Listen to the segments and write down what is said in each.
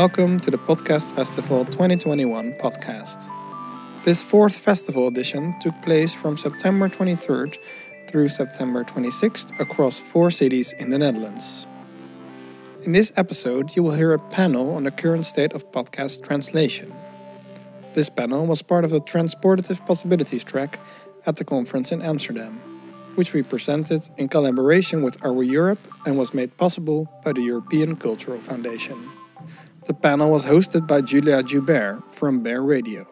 welcome to the Podcast Festival 2021 podcast. This fourth festival edition took place from September 23rd through September 26th across four cities in the Netherlands. In this episode, you will hear a panel on the current state of podcast translation. This panel was part of the Transportative Possibilities track at the conference in Amsterdam which we presented in collaboration with We Europe and was made possible by the European Cultural Foundation. The panel was hosted by Julia Joubert from Bear Radio.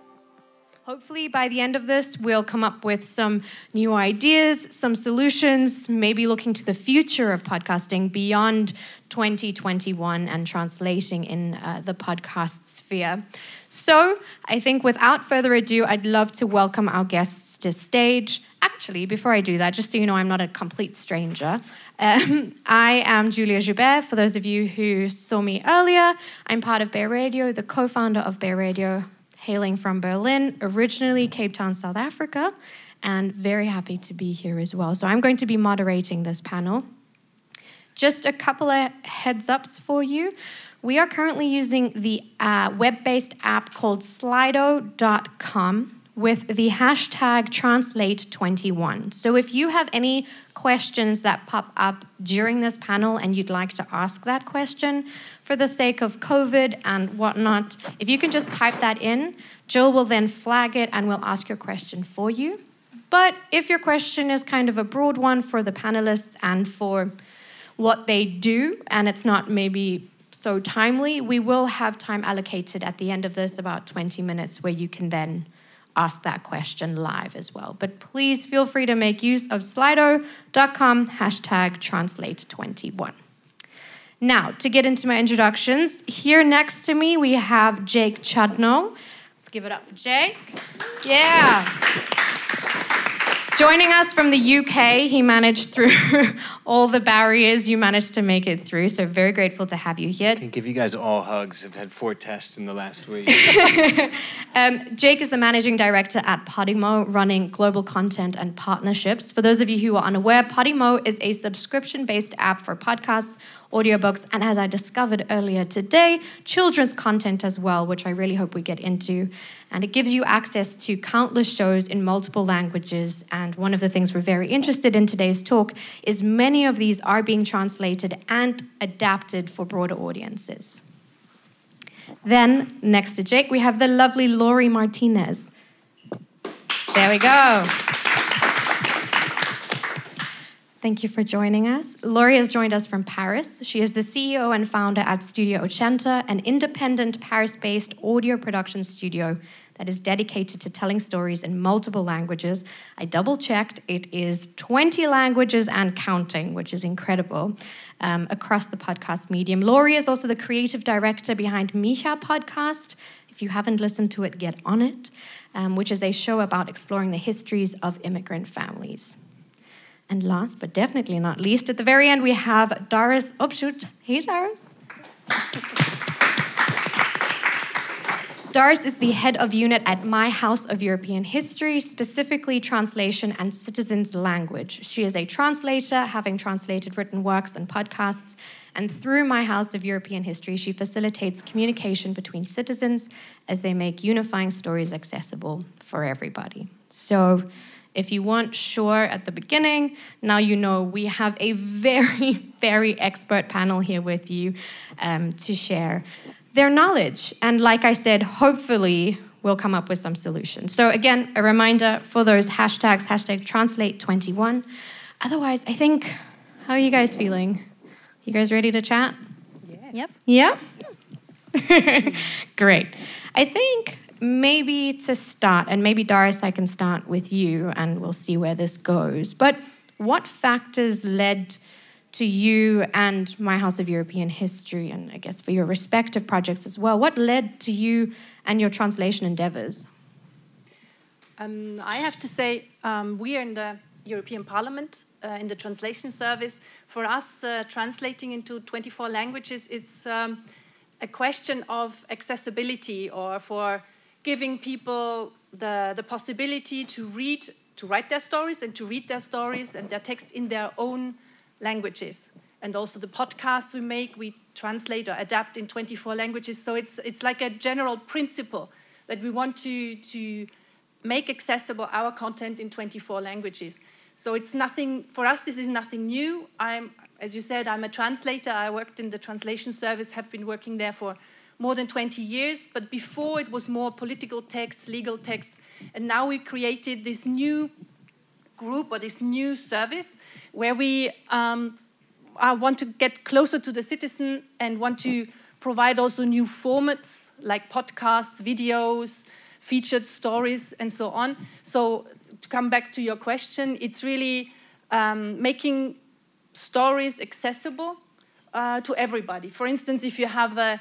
Hopefully, by the end of this, we'll come up with some new ideas, some solutions, maybe looking to the future of podcasting beyond 2021 and translating in uh, the podcast sphere. So, I think without further ado, I'd love to welcome our guests to stage. Actually, before I do that, just so you know, I'm not a complete stranger. Um, I am Julia Joubert. For those of you who saw me earlier, I'm part of Bear Radio, the co founder of Bear Radio hailing from Berlin, originally Cape Town, South Africa, and very happy to be here as well. So I'm going to be moderating this panel. Just a couple of heads ups for you. We are currently using the uh, web based app called slido.com with the hashtag translate21. So if you have any questions that pop up during this panel and you'd like to ask that question, for the sake of COVID and whatnot, if you can just type that in, Jill will then flag it and we'll ask your question for you. But if your question is kind of a broad one for the panelists and for what they do, and it's not maybe so timely, we will have time allocated at the end of this, about 20 minutes, where you can then ask that question live as well. But please feel free to make use of slido.com hashtag translate21. Now, to get into my introductions, here next to me we have Jake Chudnow. Let's give it up for Jake. Yeah. Joining us from the UK, he managed through all the barriers. You managed to make it through, so very grateful to have you here. I can give you guys all hugs. I've had four tests in the last week. um, Jake is the managing director at Podimo, running global content and partnerships. For those of you who are unaware, Podimo is a subscription based app for podcasts audiobooks, and as I discovered earlier today, children's content as well, which I really hope we get into. And it gives you access to countless shows in multiple languages. And one of the things we're very interested in today's talk is many of these are being translated and adapted for broader audiences. Then, next to Jake, we have the lovely Lory Martinez. There we go. Thank you for joining us. Lory has joined us from Paris. She is the CEO and founder at Studio Ochenta, an independent Paris based audio production studio that is dedicated to telling stories in multiple languages. I double checked, it is 20 languages and counting, which is incredible, um, across the podcast medium. Lory is also the creative director behind Mija Podcast. If you haven't listened to it, get on it, um, which is a show about exploring the histories of immigrant families. And last but definitely not least, at the very end, we have Doris Opschut. Hey, Doris. Doris is the head of unit at My House of European History, specifically translation and citizens' language. She is a translator, having translated written works and podcasts. And through My House of European History, she facilitates communication between citizens as they make unifying stories accessible for everybody. So, if you weren't sure at the beginning, now you know we have a very, very expert panel here with you um, to share their knowledge. And like I said, hopefully we'll come up with some solutions. So, again, a reminder for those hashtags hashtag translate21. Otherwise, I think, how are you guys feeling? You guys ready to chat? Yes. Yep. Yeah? Great. I think maybe to start, and maybe Doris, I can start with you and we'll see where this goes. But what factors led to you and My House of European History, and I guess for your respective projects as well, what led to you and your translation endeavors? Um, I have to say, um, we are in the European Parliament uh, in the translation service. For us, uh, translating into 24 languages is um, a question of accessibility or for giving people the, the possibility to read, to write their stories and to read their stories and their text in their own languages. and also the podcasts we make, we translate or adapt in 24 languages. So it's, it's like a general principle that we want to, to make accessible our content in 24 languages. So it's nothing, for us, this is nothing new. I'm, as you said, I'm a translator. I worked in the translation service, have been working there for more than 20 years. But before it was more political texts, legal texts. And now we created this new group or this new service where we um, want to get closer to the citizen and want to provide also new formats like podcasts, videos, featured stories, and so on. So, to come back to your question, it's really um, making stories accessible uh, to everybody. For instance, if you have a,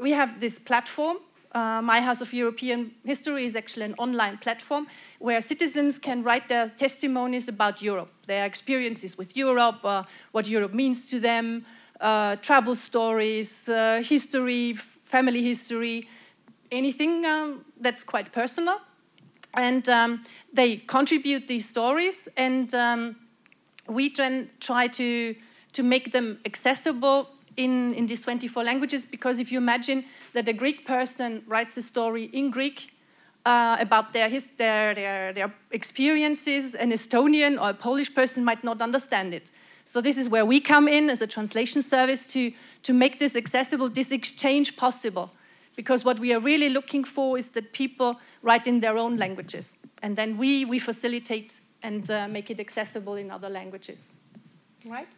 we have this platform uh, My House of European History is actually an online platform where citizens can write their testimonies about Europe, their experiences with Europe, uh, what Europe means to them, uh, travel stories, uh, history, family history, anything um, that's quite personal. And um, they contribute these stories, and um, we then try to, to make them accessible in, in these 24 languages because if you imagine that a Greek person writes a story in Greek uh, about their, his, their, their, their experiences, an Estonian or a Polish person might not understand it. So this is where we come in as a translation service to, to make this accessible, this exchange possible. Because what we are really looking for is that people write in their own languages. And then we, we facilitate and uh, make it accessible in other languages. Right?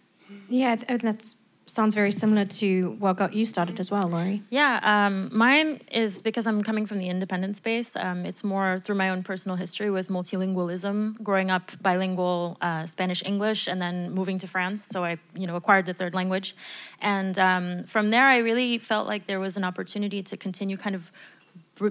Yeah, that's sounds very similar to what got you started as well, Lory. Yeah, um, mine is because I'm coming from the independent space. Um, it's more through my own personal history with multilingualism, growing up bilingual uh, Spanish English, and then moving to France. So I, you know, acquired the third language, and um, from there I really felt like there was an opportunity to continue kind of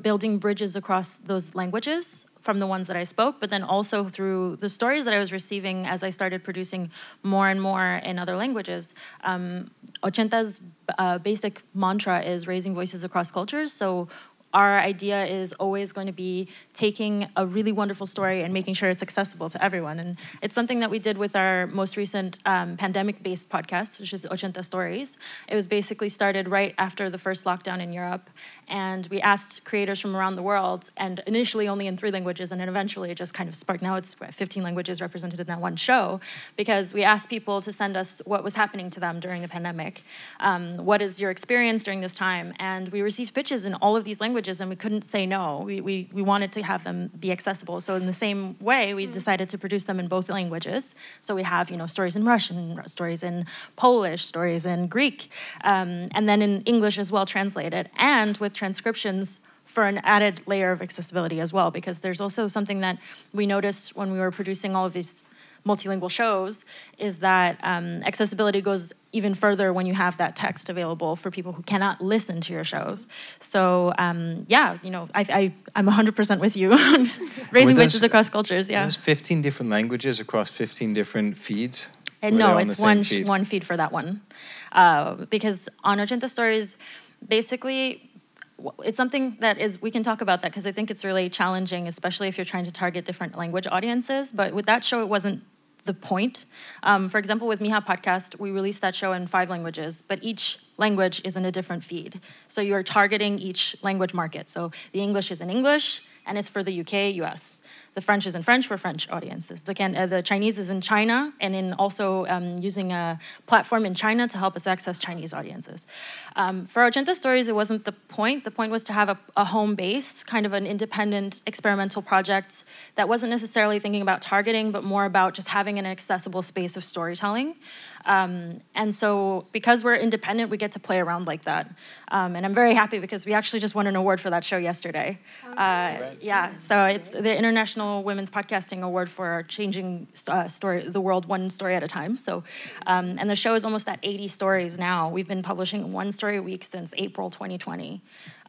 building bridges across those languages from the ones that I spoke, but then also through the stories that I was receiving as I started producing more and more in other languages. Um, Ochenta's uh, basic mantra is raising voices across cultures. So our idea is always going to be taking a really wonderful story and making sure it's accessible to everyone. And it's something that we did with our most recent um, pandemic based podcast, which is Ochenta Stories. It was basically started right after the first lockdown in Europe. And we asked creators from around the world, and initially only in three languages, and then eventually it just kind of sparked. Now it's 15 languages represented in that one show, because we asked people to send us what was happening to them during the pandemic. Um, what is your experience during this time? And we received pitches in all of these languages and we couldn't say no. We, we, we wanted to have them be accessible. So in the same way, we mm. decided to produce them in both languages. So we have, you know, stories in Russian, stories in Polish, stories in Greek, um, and then in English as well translated, and with transcriptions for an added layer of accessibility as well, because there's also something that we noticed when we were producing all of these multilingual shows is that um, accessibility goes even further when you have that text available for people who cannot listen to your shows. So um, yeah, you know, I, I, am 100% with you on raising voices across cultures. Yeah. There's 15 different languages across 15 different feeds? And no, it's one feed? one feed for that one. Uh, because on Ochenta Stories, basically it's something that is we can talk about that because i think it's really challenging especially if you're trying to target different language audiences. But with that show it wasn't the point. Um, for example with mija podcast we released that show in five languages but each language is in a different feed. So you're targeting each language market. So the english is in english and it's for the uk us the French is in French for French audiences. The, can, uh, the Chinese is in China, and in also um, using a platform in China to help us access Chinese audiences. Um, for Ochenta Stories, it wasn't the point. The point was to have a, a, home base, kind of an independent experimental project that wasn't necessarily thinking about targeting, but more about just having an accessible space of storytelling. Um, and so, because we're independent, we get to play around like that. Um, and I'm very happy because we actually just won an award for that show yesterday. Uh, yeah, so it's the International Women's Podcasting Award for changing uh, story the world one story at a time. So, um, and the show is almost at 80 stories now. We've been publishing one story a week since April 2020.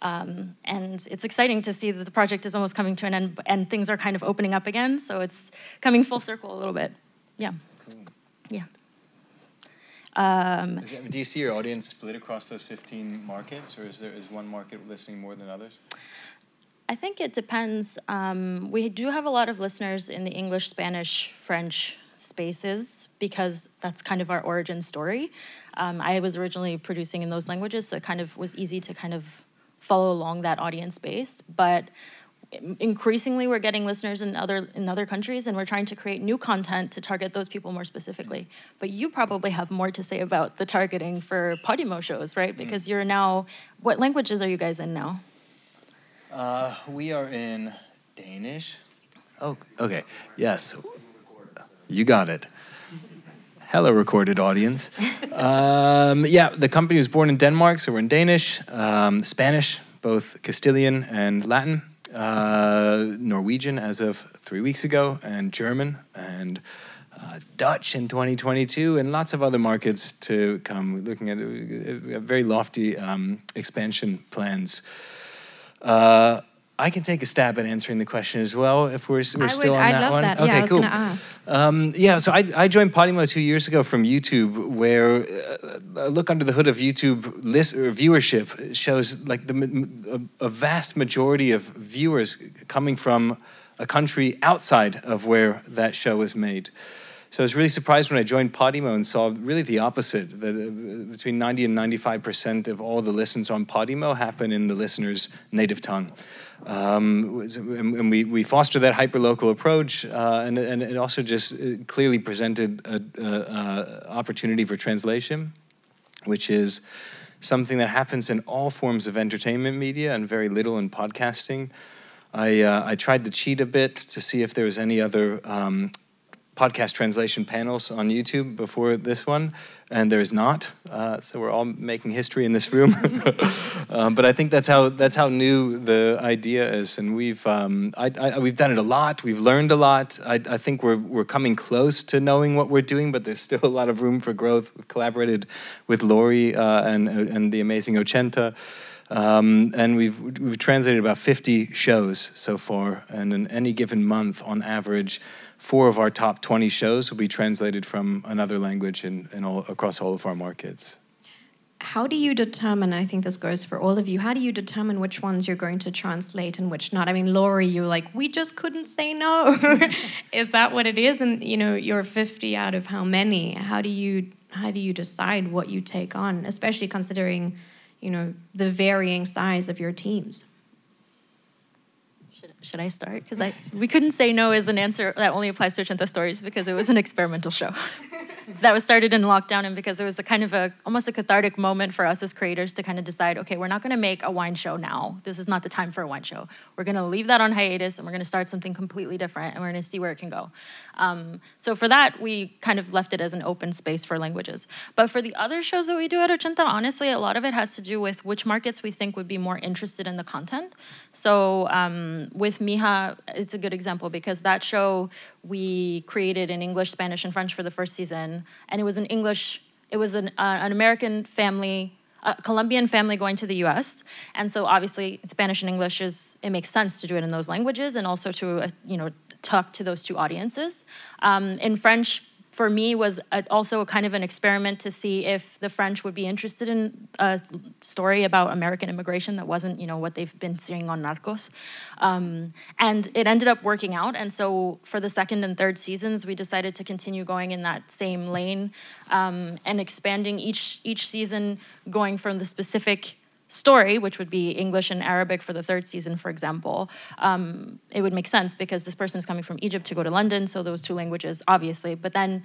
Um, and it's exciting to see that the project is almost coming to an end and things are kind of opening up again. So it's coming full circle a little bit. Yeah. Yeah. Um, it, do you see your audience split across those 15 markets, or is there is one market listening more than others? I think it depends. Um, we do have a lot of listeners in the English, Spanish, French spaces because that's kind of our origin story. Um, I was originally producing in those languages, so it kind of was easy to kind of follow along that audience base. But increasingly we're getting listeners in other in other countries and we're trying to create new content to target those people more specifically. But you probably have more to say about the targeting for podimo shows right? Mm. because you're now what languages are you guys in now? Uh, we are in danish. Oh okay. Yes. You got it. Hello recorded audience. Um, yeah the company was born in denmark so we're in danish um, spanish both castilian and latin uh, Norwegian as of three weeks ago, and German and uh, Dutch in 2022, and lots of other markets to come. Looking at uh, very lofty um, expansion plans. Uh, I can take a stab at answering the question as well if we're, we're still on I'd that one. That. Okay, yeah, cool. Um, yeah, so I, I joined Podimo two years ago from YouTube, where uh, a look under the hood of YouTube list or viewership shows like the a, a vast majority of viewers coming from a country outside of where that show is made. So I was really surprised when I joined Podimo and saw really the opposite. That uh, between 90 and 95 percent of all the listens on Podimo happen in the listener's native tongue. Um, and we, we foster that hyperlocal approach, uh, and, and it also just uh, clearly presented an opportunity for translation, which is something that happens in all forms of entertainment media and very little in podcasting. I, uh, I tried to cheat a bit to see if there was any other um, podcast translation panels on YouTube before this one, and there is not. Uh, so we're all making history in this room. um, but I think that's how that's how new the idea is, and we've um, I, I, we've done it a lot. We've learned a lot. I, I, think we're we're coming close to knowing what we're doing, but there's still a lot of room for growth. We've collaborated with Lory uh, and and the amazing Ochenta. Um, and we've we've translated about 50 shows so far, and in any given month, on average, four of our top 20 shows will be translated from another language in, in all, across all of our markets. How do you determine? I think this goes for all of you. How do you determine which ones you're going to translate and which not? I mean, Lory, you're like, we just couldn't say no. is that what it is? And you know, you're 50 out of how many? How do you how do you decide what you take on, especially considering you know, the varying size of your teams. Should, I start? Because I we couldn't say no as an answer that only applies to Ochenta Stories because it was an experimental show. that was started in lockdown and because it was a kind of a almost a cathartic moment for us as creators to kind of decide okay we're not going to make a wine show now. This is not the time for a wine show. We're going to leave that on hiatus and we're going to start something completely different and we're going to see where it can go. Um, so for that we kind of left it as an open space for languages. But for the other shows that we do at Ochenta honestly a lot of it has to do with which markets we think would be more interested in the content. So um, with mija it's a good example because that show we created in english spanish and french for the first season and it was an English, it was an, uh, an American family, a Colombian family going to the U.S. And so obviously Spanish and English is, it makes sense to do it in those languages and also to, uh, you know, talk to those two audiences. Um, in French, for me was a, also a kind of an experiment to see if the French would be interested in a story about American immigration that wasn't, you know, what they've been seeing on Narcos. Um, and it ended up working out. And so for the second and third seasons, we decided to continue going in that same lane um, and expanding each each season, going from the specific story, which would be English and Arabic for the third season, for example, um, it would make sense because this person is coming from Egypt to go to London, so those two languages, obviously. But then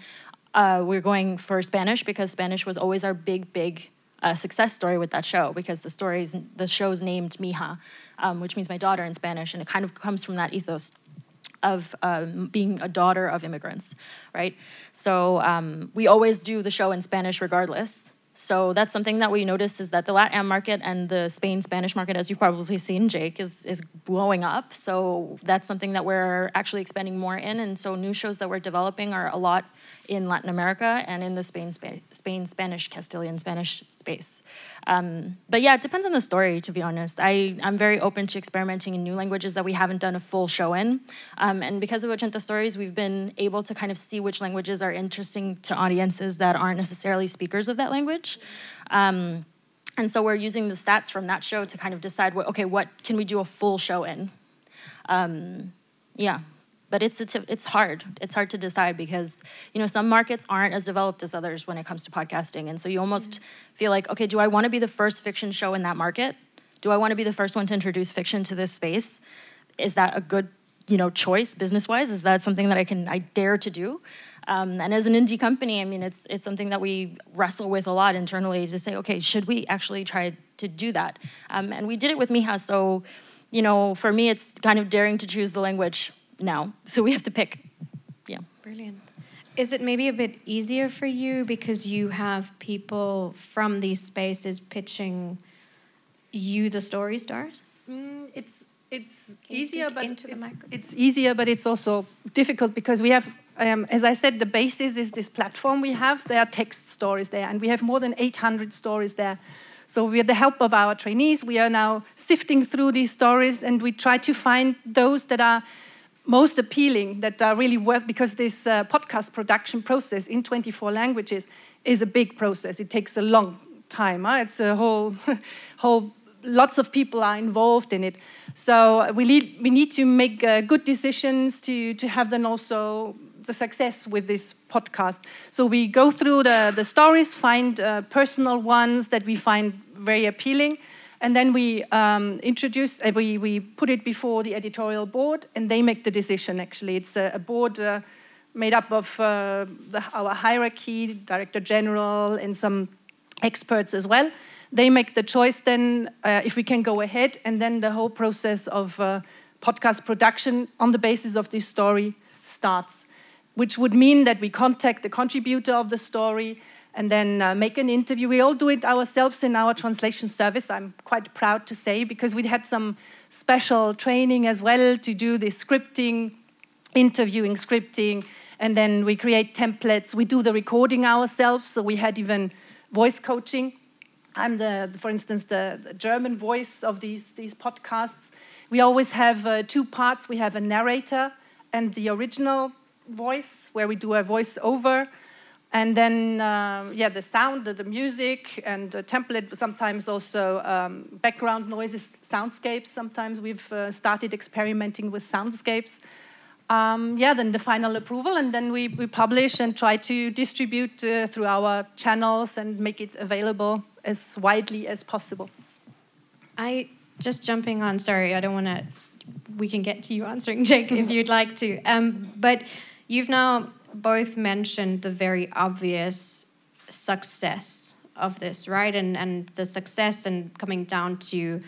uh, we're going for Spanish because Spanish was always our big, big uh, success story with that show because the story's the show's named Mija, um, which means my daughter in Spanish, and it kind of comes from that ethos of um, being a daughter of immigrants, right? So um, we always do the show in Spanish regardless. So that's something that we noticed is that the LatAm market and the Spain Spanish market, as you've probably seen, Jake, is is blowing up. So that's something that we're actually expanding more in. And so new shows that we're developing are a lot in Latin America and in the Spain, Spain Spanish, Castilian Spanish space. Um, but yeah, it depends on the story, to be honest. I, I'm very open to experimenting in new languages that we haven't done a full show in. Um, and because of Ochenta Stories, we've been able to kind of see which languages are interesting to audiences that aren't necessarily speakers of that language. Um, and so we're using the stats from that show to kind of decide what, okay, what can we do a full show in? Um, yeah. But it's it's hard. It's hard to decide because you know some markets aren't as developed as others when it comes to podcasting, and so you almost mm-hmm. feel like, okay, do I want to be the first fiction show in that market? Do I want to be the first one to introduce fiction to this space? Is that a good you know choice business wise? Is that something that I can I dare to do? Um, and as an indie company, I mean, it's it's something that we wrestle with a lot internally to say, okay, should we actually try to do that? Um, and we did it with Mija. So, you know, for me, it's kind of daring to choose the language now. So we have to pick. Yeah. Brilliant. Is it maybe a bit easier for you because you have people from these spaces pitching you the story stars? Mm, it's it's easier, but it, it's easier, but it's also difficult because we have, um, as I said, the basis is this platform we have. There are text stories there, and we have more than 800 stories there. So, with the help of our trainees, we are now sifting through these stories, and we try to find those that are most appealing, that are really worth. Because this uh, podcast production process in 24 languages is a big process. It takes a long time. Huh? It's a whole whole lots of people are involved in it. So we need, we need to make uh, good decisions to, to have then also the success with this podcast. So we go through the, the stories, find uh, personal ones that we find very appealing, and then we um, introduce, uh, we, we put it before the editorial board, and they make the decision actually. It's a, a board uh, made up of uh, the, our hierarchy, director general, and some experts as well they make the choice then uh, if we can go ahead, and then the whole process of uh, podcast production on the basis of this story starts, which would mean that we contact the contributor of the story and then uh, make an interview. We all do it ourselves in our translation service. I'm quite proud to say because we had some special training as well to do the scripting, interviewing, scripting, and then we create templates. We do the recording ourselves, so we had even voice coaching I'm the, for instance, the, the, German voice of these, these podcasts. We always have uh, two parts. We have a narrator and the original voice, where we do a voice over. And then, uh, yeah, the sound, the, the, music, and the template, sometimes also um, background noises, soundscapes. Sometimes we've uh, started experimenting with soundscapes. Um, yeah, then the final approval, and then we, we publish and try to distribute uh, through our channels and make it available as widely as possible. I just jumping on. Sorry, I don't want to. We can get to you answering, Jake, if you'd like to. Um, but you've now both mentioned the very obvious success of this, right? And and the success and coming down to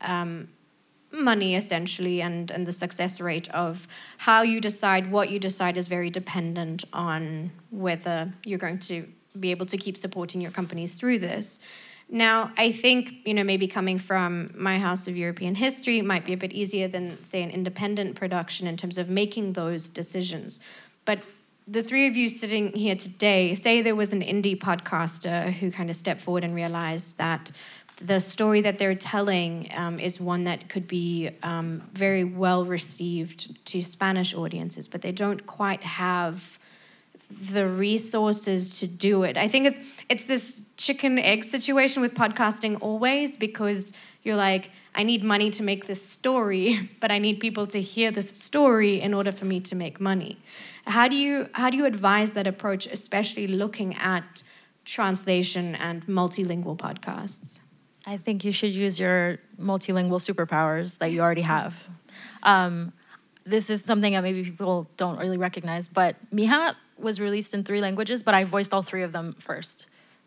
um, money essentially and and the success rate of how you decide what you decide is very dependent on whether you're going to be able to keep supporting your companies through this now, I think, you know, maybe coming from my House of European History might be a bit easier than, say, an independent production in terms of making those decisions. But the three of you sitting here today, say there was an indie podcaster who kind of stepped forward and realized that the story that they're telling um, is one that could be um, very well received to Spanish audiences, but they don't quite have the resources to do it. I think it's it's this chicken egg situation with podcasting always because you're like I need money to make this story, but I need people to hear this story in order for me to make money. How do you how do you advise that approach especially looking at translation and multilingual podcasts? I think you should use your multilingual superpowers that you already have. Um, this is something that maybe people don't really recognize, but Mija was released in three languages, but I voiced all three of them first.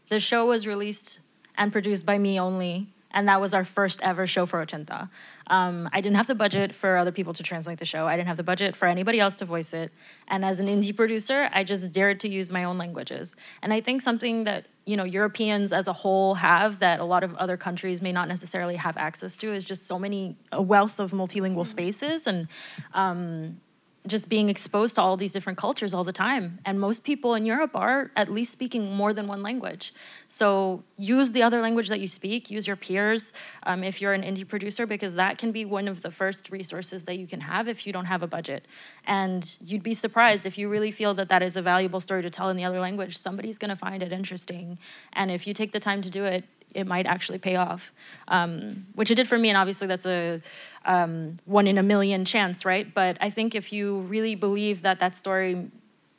The show was released and produced by me only, and that was our first ever show for Ochenta. Um, I didn't have the budget for other people to translate the show. I didn't have the budget for anybody else to voice it. And as an indie producer, I just dared to use my own languages. And I think something that you know Europeans as a whole have that a lot of other countries may not necessarily have access to is just so many a wealth of multilingual spaces and. Um, just being exposed to all these different cultures all the time. And most people in Europe are at least speaking more than one language. So use the other language that you speak, use your peers um, if you're an indie producer, because that can be one of the first resources that you can have if you don't have a budget. And you'd be surprised if you really feel that that is a valuable story to tell in the other language, somebody's gonna find it interesting. And if you take the time to do it, it might actually pay off, um, which it did for me. And obviously, that's a um, one in a million chance, right? But I think if you really believe that that story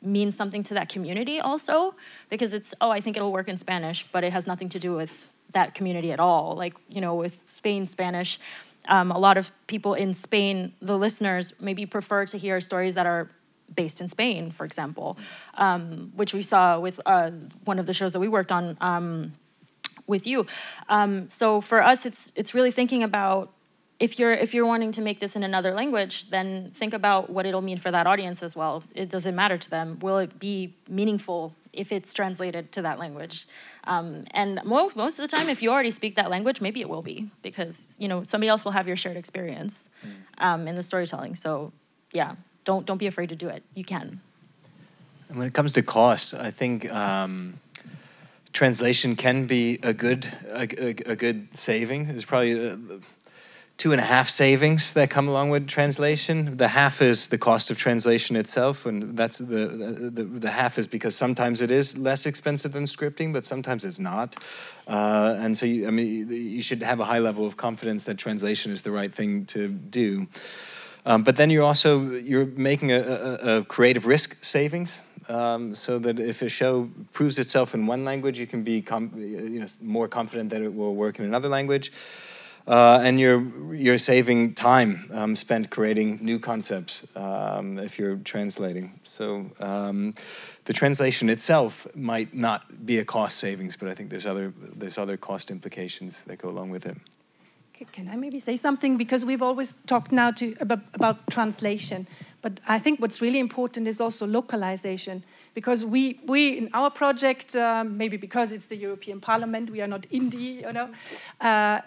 means something to that community also, because it's, oh, I think it'll work in Spanish, but it has nothing to do with that community at all. Like, you know, with Spain Spanish, um, a lot of people in Spain, the listeners, maybe prefer to hear stories that are based in Spain, for example, um, which we saw with uh, one of the shows that we worked on um, with you. Um, so for us, it's it's really thinking about if you're if you're wanting to make this in another language, then think about what it'll mean for that audience as well. It doesn't matter to them. Will it be meaningful if it's translated to that language? Um, and most most of the time, if you already speak that language, maybe it will be because you know somebody else will have your shared experience mm. um, in the storytelling. So yeah, don't don't be afraid to do it. You can. And when it comes to cost, I think um, translation can be a good a, a, a good saving. There's probably a, two and a half savings that come along with translation. The half is the cost of translation itself, and that's the the, the half is because sometimes it is less expensive than scripting, but sometimes it's not. Uh, and so, you, I mean, you should have a high level of confidence that translation is the right thing to do. Um, but then you're also you're making a, a creative risk savings, um, so that if a show proves itself in one language, you can be you know, more confident that it will work in another language. Uh, and you're you're saving time um, spent creating new concepts um, if you're translating. So um, the translation itself might not be a cost savings, but I think there's other there's other cost implications that go along with it. Can I maybe say something? Because we've always talked now to, about, about translation, but I think what's really important is also localization. Because we, we in our project, uh, maybe because it's the European Parliament, we are not indie, you know, uh,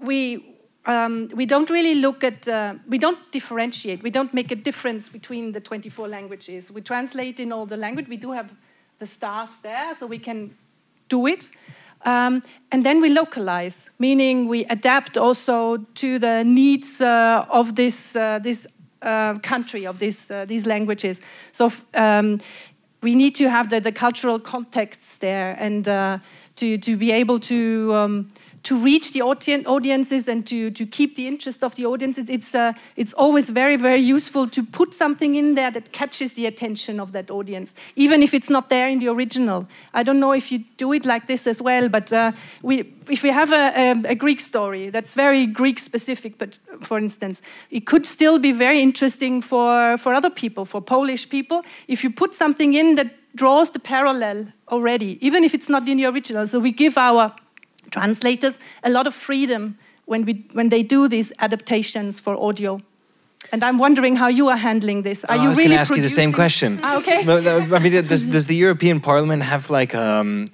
we, um, we don't really look at, uh, we don't differentiate, we don't make a difference between the 24 languages. We translate in all the language, we do have the staff there, so we can do it. Um, and then we localize, meaning we adapt also to the needs uh, of this, uh, this uh, country, of this, uh, these languages. So um, we need to have the, the cultural contexts there and uh, to, to be able to. Um, to reach the audiences and to, to keep the interest of the audiences, it's, uh, it's always very, very useful to put something in there that catches the attention of that audience, even if it's not there in the original. I don't know if you do it like this as well, but uh, we, if we have a, a, a, Greek story that's very Greek specific, but for instance, it could still be very interesting for, for other people, for Polish people, if you put something in that draws the parallel already, even if it's not in the original. So we give our translators a lot of freedom when, we, when they do these adaptations for audio. And I'm wondering how you are handling this. Are oh, you I was really going to ask you the same question. Ah, okay. I mean, does, does the European Parliament have like um,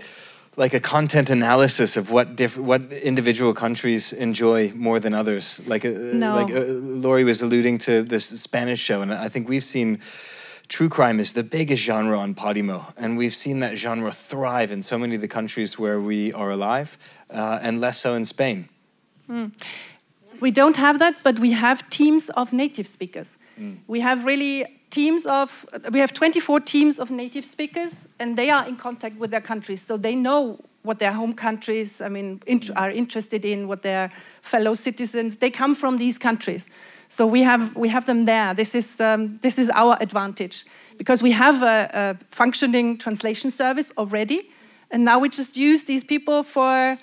like a content analysis of what diff- what individual countries enjoy more than others? Like, uh, no. like uh, Lory was alluding to this Spanish show, and I think we've seen true crime is the biggest genre on Podimo, and we've seen that genre thrive in so many of the countries where we are alive, uh, and less so in Spain. Mm. We don't have that, but we have teams of native speakers. Mm. We have really teams of, we have 24 teams of native speakers, and they are in contact with their countries, so they know what their home countries, I mean, int are interested in, what their fellow citizens, they come from these countries. So we have, we have them there. This is, um, this is our advantage because we have a, a, functioning translation service already. And now we just use these people for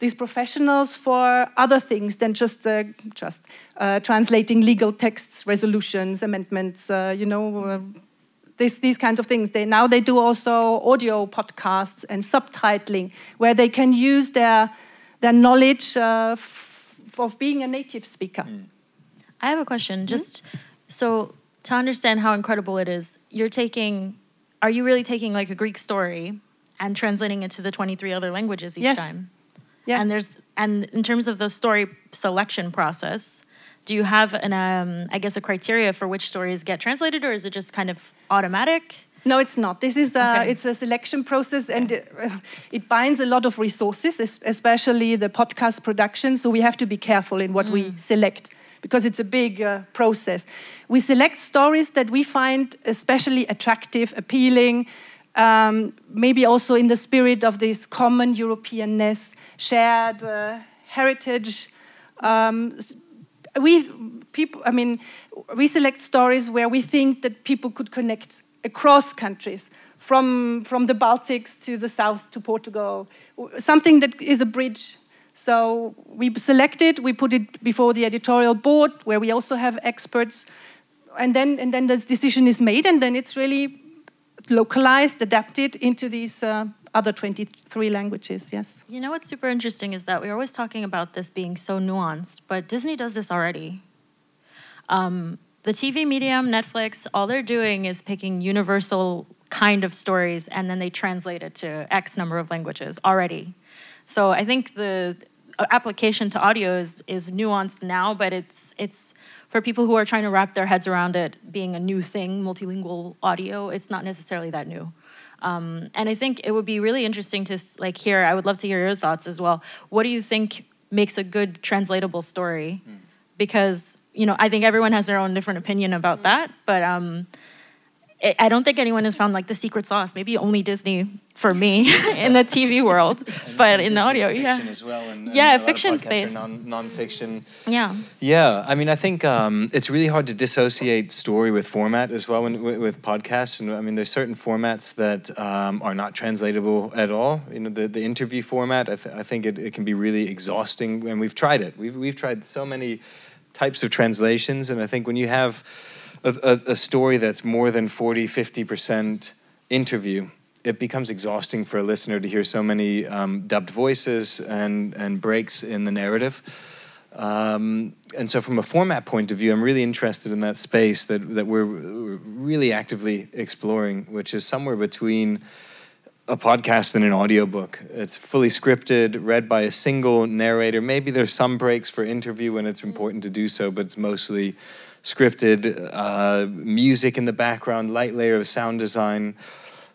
these professionals for other things than just uh, just uh, translating legal texts, resolutions, amendments. Uh, you know, uh, this, these kinds of things. They now they do also audio podcasts and subtitling, where they can use their their knowledge uh, of being a native speaker. Mm. I have a question. Mm-hmm. Just so to understand how incredible it is, you're taking, are you really taking like a Greek story and translating it to the 23 other languages each yes. time? Yeah. And there's, and in terms of the story selection process, do you have an, um, I guess, a criteria for which stories get translated, or is it just kind of automatic? No, it's not. This is a, okay. it's a selection process, and it, uh, it, binds a lot of resources, especially the podcast production. So we have to be careful in what mm. we select because it's a big uh, process. We select stories that we find especially attractive, appealing, um, maybe also in the spirit of this common Europeanness, shared uh, heritage. Um, we people, I mean, we select stories where we think that people could connect across countries, from from the Baltics to the south to Portugal, something that is a bridge. So we select it, we put it before the editorial board, where we also have experts, and then and then the decision is made, and then it's really localized, adapted into these uh, other 23 languages, yes. You know what's super interesting is that we're always talking about this being so nuanced, but Disney does this already. Um, the TV medium, Netflix, all they're doing is picking universal kind of stories and then they translate it to X number of languages already. So I think the application to audio is, is nuanced now, but it's it's for people who are trying to wrap their heads around it being a new thing, multilingual audio, it's not necessarily that new. Um, and I think it would be really interesting to like hear. I would love to hear your thoughts as well. What do you think makes a good translatable story? Mm. Because you know, I think everyone has their own different opinion about mm. that, but um, I don't think anyone has found like the secret sauce. Maybe only Disney for me in the TV world, but in the audio, yeah. As well, and, yeah, fiction space. Non, non-fiction. Yeah. Yeah, I mean, I think um, it's really hard to dissociate story with format as well when, with podcasts. And I mean, there's certain formats that um, are not translatable at all. You know, the, the interview format. I, th- I think it, it can be really exhausting, and we've tried it. We've we've tried so many types of translations, and I think when you have a, a, a story that's more than 40, 50% interview, it becomes exhausting for a listener to hear so many um, dubbed voices and, and breaks in the narrative. Um, and so, from a format point of view, I'm really interested in that space that, that we're really actively exploring, which is somewhere between a podcast and an audiobook. It's fully scripted, read by a single narrator. Maybe there's some breaks for interview when it's important to do so, but it's mostly scripted, uh, music in the background, light layer of sound design.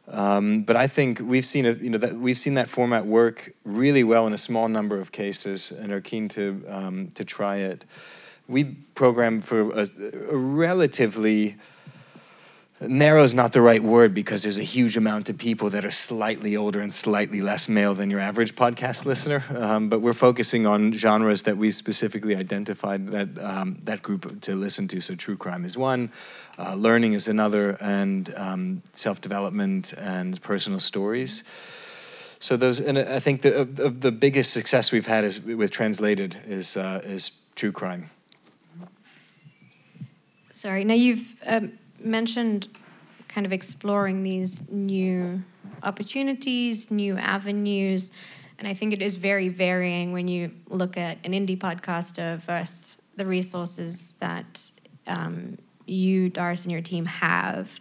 Um, but I think we've seen a, you know that we've seen that format work really well in a small number of cases, and are keen to um, to try it. We program for a, a relatively narrow is not the right word because there's a huge amount of people that are slightly older and slightly less male than your average podcast listener. Um, but we're focusing on genres that we specifically identified that um, that group to listen to. So true crime is one, uh, learning is another, and um, self development and personal stories. So those, and I think the the biggest success we've had is with translated is uh, is true crime. Sorry. Now you've um, mentioned kind of exploring these new opportunities, new avenues. And I think it is very varying when you look at an indie podcaster versus the resources that um, you, Doris, and your team have.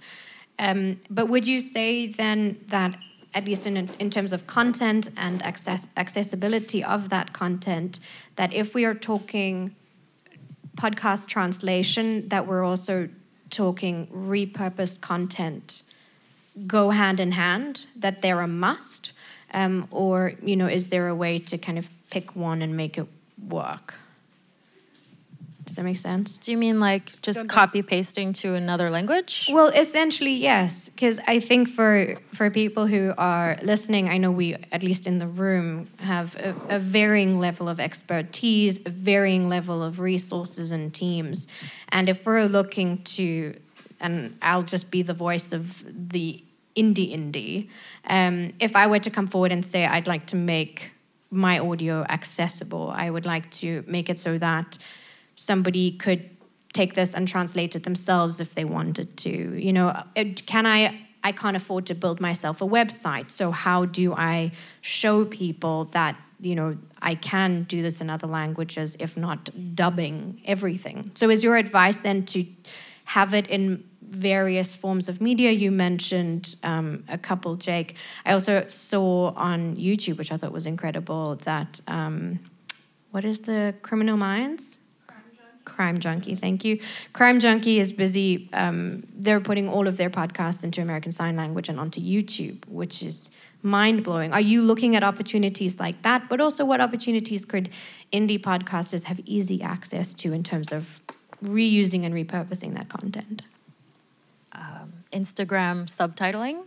Um, but would you say then that, at least in, in terms of content and access, accessibility of that content, that if we are talking podcast translation, that we're also talking repurposed content go hand in hand that they're a must um, or you know is there a way to kind of pick one and make it work does that make sense? Do you mean like just copy pasting to another language? Well, essentially, yes. Because I think for for people who are listening, I know we, at least in the room, have a, a varying level of expertise, a varying level of resources and teams, and if we're looking to, and I'll just be the voice of the indie indie. Um, if I were to come forward and say I'd like to make my audio accessible, I would like to make it so that somebody could take this and translate it themselves if they wanted to. You know, can I? I can't afford to build myself a website. So how do I show people that you know I can do this in other languages, if not dubbing everything? So is your advice then to have it in various forms of media. You mentioned um, a couple, Jake. I also saw on YouTube, which I thought was incredible, that um, what is the Criminal Minds? Crime Junkie, thank you. Crime Junkie is busy. Um, they're putting all of their podcasts into American Sign Language and onto YouTube, which is mind blowing. Are you looking at opportunities like that? But also, what opportunities could indie podcasters have easy access to in terms of reusing and repurposing that content? Um, Instagram subtitling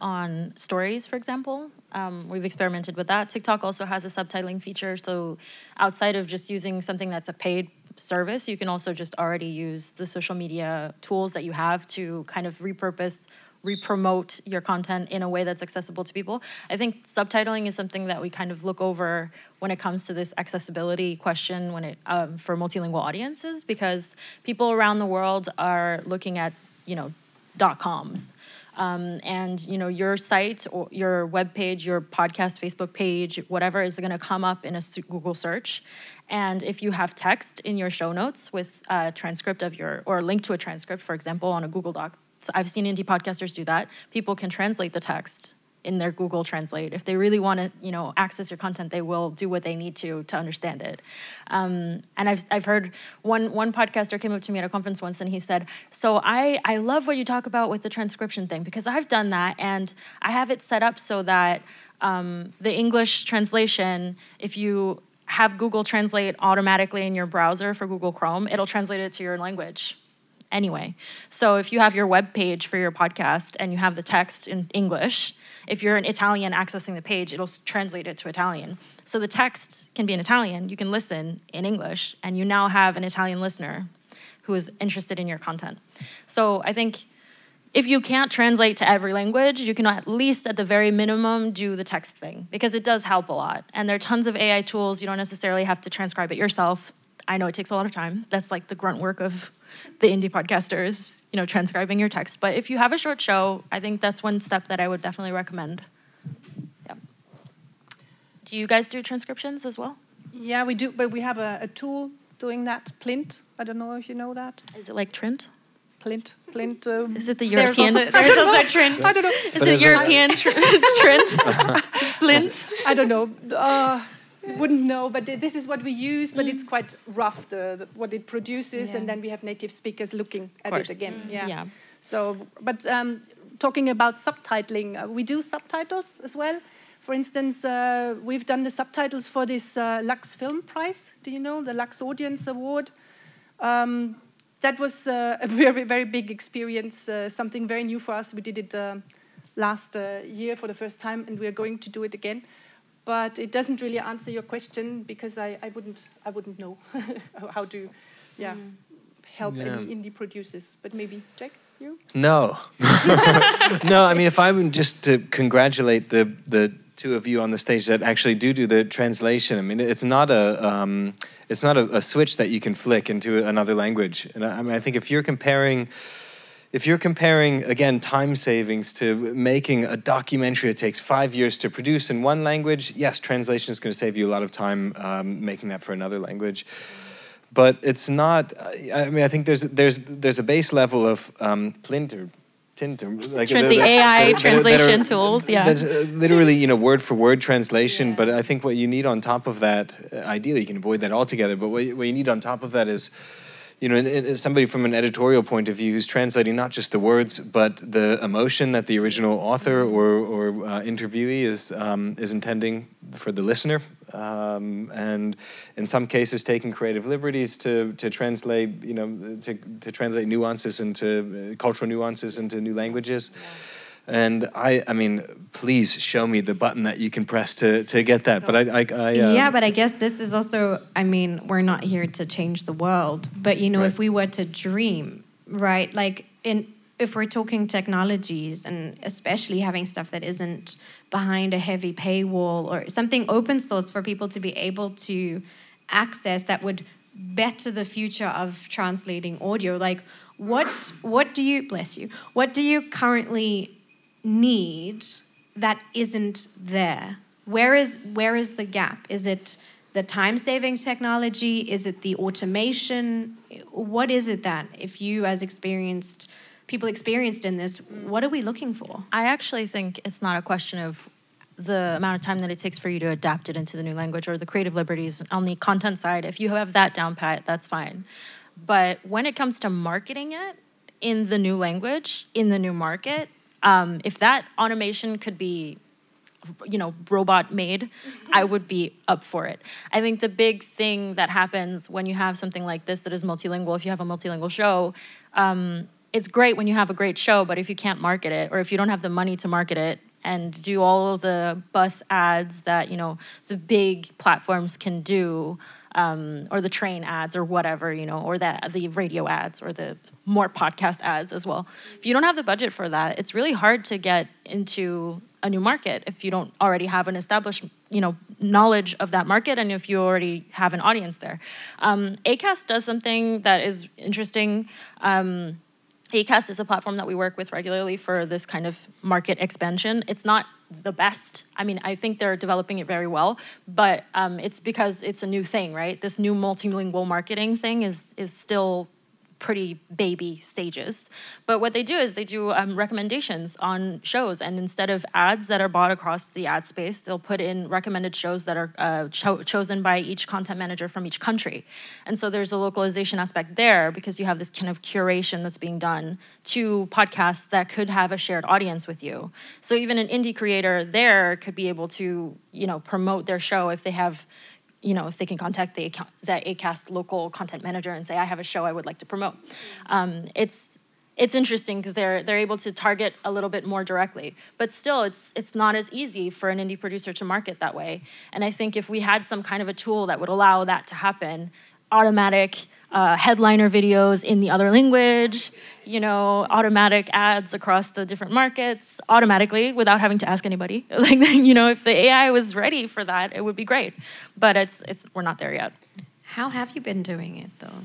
on stories, for example. Um, we've experimented with that. TikTok also has a subtitling feature, so outside of just using something that's a paid service, you can also just already use the social media tools that you have to kind of repurpose re-promote your content in a way that's accessible to people. I think subtitling is something that we kind of look over when it comes to this accessibility question when it um, for multilingual audiences because people around the world are looking at you know dot coms. Um, and you know your site or your web page, your podcast, Facebook page, whatever is going to come up in a Google search, and if you have text in your show notes with a transcript of your or a link to a transcript, for example, on a Google Doc, so I've seen indie podcasters do that. People can translate the text in their Google Translate. If they really want to, you know, access your content, they will do what they need to to understand it. Um, and I've I've heard one one podcaster came up to me at a conference once and he said, "So I I love what you talk about with the transcription thing because I've done that and I have it set up so that um, the English translation, if you have Google Translate automatically in your browser for Google Chrome, it'll translate it to your language." anyway. So if you have your web page for your podcast and you have the text in English, if you're an Italian accessing the page, it'll translate it to Italian. So the text can be in Italian, you can listen in English, and you now have an Italian listener who is interested in your content. So I think if you can't translate to every language, you can at least, at the very minimum, do the text thing because it does help a lot. And there are tons of AI tools. You don't necessarily have to transcribe it yourself. I know it takes a lot of time. That's like the grunt work of the indie podcasters, you know, transcribing your text. But if you have a short show, I think that's one step that I would definitely recommend. Yeah. Do you guys do transcriptions as well? Yeah, we do, but we have a, a tool doing that, Plint. I don't know if you know that. Is it like Trint? Plint, Plint. Um, is it the European? There's also, there's also Trint. I don't know. Is but it European tr- Trint? Plint? I don't know. Uh, wouldn't know, but this is what we use. But mm. it's quite rough, the, the what it produces, yeah. and then we have native speakers looking at it again. Mm. Yeah. yeah. So, but um, talking about subtitling, uh, we do subtitles as well. For instance, uh, we've done the subtitles for this uh, Lux Film Prize. Do you know the Lux Audience Award? Um, that was uh, a very, very big experience, uh, something very new for us. We did it uh, last year for the first time, and we are going to do it again but it doesn't really answer your question because I, I wouldn't I wouldn't know how to yeah mm. help yeah. any indie producers. But maybe Jack, you? No, no. I mean, if I am just to congratulate the the two of you on the stage that actually do do the translation. I mean, it's not a um, it's not a, a, switch that you can flick into another language. And I, I mean, I think if you're comparing if you're comparing again time savings to making a documentary that takes five years to produce in one language yes translation is going to save you a lot of time um, making that for another language but it's not i mean i think there's there's there's a base level of um, plint or tint or like the, the ai that, translation are, tools yeah that's uh, literally you know word for word translation yeah. but i think what you need on top of that uh, ideally you can avoid that altogether but what, what you need on top of that is you know, somebody from an editorial point of view who's translating not just the words but the emotion that the original author or, or uh, interviewee is um, is intending for the listener, um, and in some cases taking creative liberties to to translate, you know, to to translate nuances into uh, cultural nuances into new languages. Yeah and I, I mean, please show me the button that you can press to, to get that. But I, I, I um, yeah, but I guess this is also. I mean, we're not here to change the world, but you know, right. if we were to dream, right? Like in if we're talking technologies and especially having stuff that isn't behind a heavy paywall or something open source for people to be able to access that would better the future of translating audio like what what do you bless you what do you currently need that isn't there? Where is where is the gap? Is it the time saving technology? Is it the automation? What is it that if you as experienced people experienced in this, what are we looking for? I actually think it's not a question of the amount of time that it takes for you to adapt it into the new language or the creative liberties on the content side. If you have that down pat, that's fine. But when it comes to marketing it in the new language, in the new market, um, if that automation could be you know robot made i would be up for it. I think the big thing that happens when you have something like this that is multilingual if you have a multilingual show um, it's great when you have a great show, but if you can't market it or if you don't have the money to market it and do all the bus ads that you know the big platforms can do, um, or the train ads or whatever, you know, or that the radio ads or the more podcast ads as well. If you don't have the budget for that, it's really hard to get into a new market if you don't already have an established you know knowledge of that market and if you already have an audience there um, acast does something that is interesting um, acast is a platform that we work with regularly for this kind of market expansion. It's not the best. I mean i think they're developing it very well but um, it's because it's a new thing right? This new multilingual marketing thing is is still pretty baby stages. But what they do is they do um, recommendations on shows, and instead of ads that are bought across the ad space, they'll put in recommended shows that are uh, cho- chosen by each content manager from each country. And so there's a localization aspect there because you have this kind of curation that's being done to podcasts that could have a shared audience with you. So even an indie creator there could be able to, you know, promote their show if they have you know, if they can contact the, the ACAST local content manager and say, I have a show I would like to promote. Um, it's, it's interesting because they're, they're able to target a little bit more directly. But still, it's, it's not as easy for an indie producer to market that way. And I think if we had some kind of a tool that would allow that to happen, automatic uh, headliner videos in the other language, you know, automatic ads across the different markets automatically without having to ask anybody. Like, you know, if the AI was ready for that, it would be great. But it's it's we're not there yet. How have you been doing it though?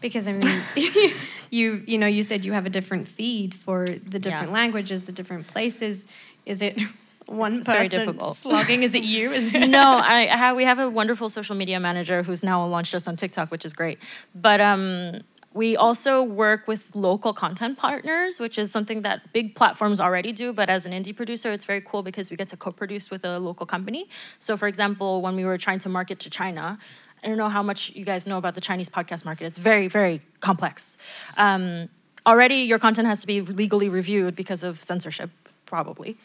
Because I mean, you you know, you said you have a different feed for the different yeah. languages, the different places. Is it one it's person slogging? Is it you? Is it no, I, I have, we have a wonderful social media manager who's now launched us on TikTok, which is great. But um, we also work with local content partners, which is something that big platforms already do. But as an indie producer, it's very cool because we get to co-produce with a local company. So, for example, when we were trying to market to China, I don't know how much you guys know about the Chinese podcast market. It's very, very complex. Um, already, your content has to be legally reviewed because of censorship, probably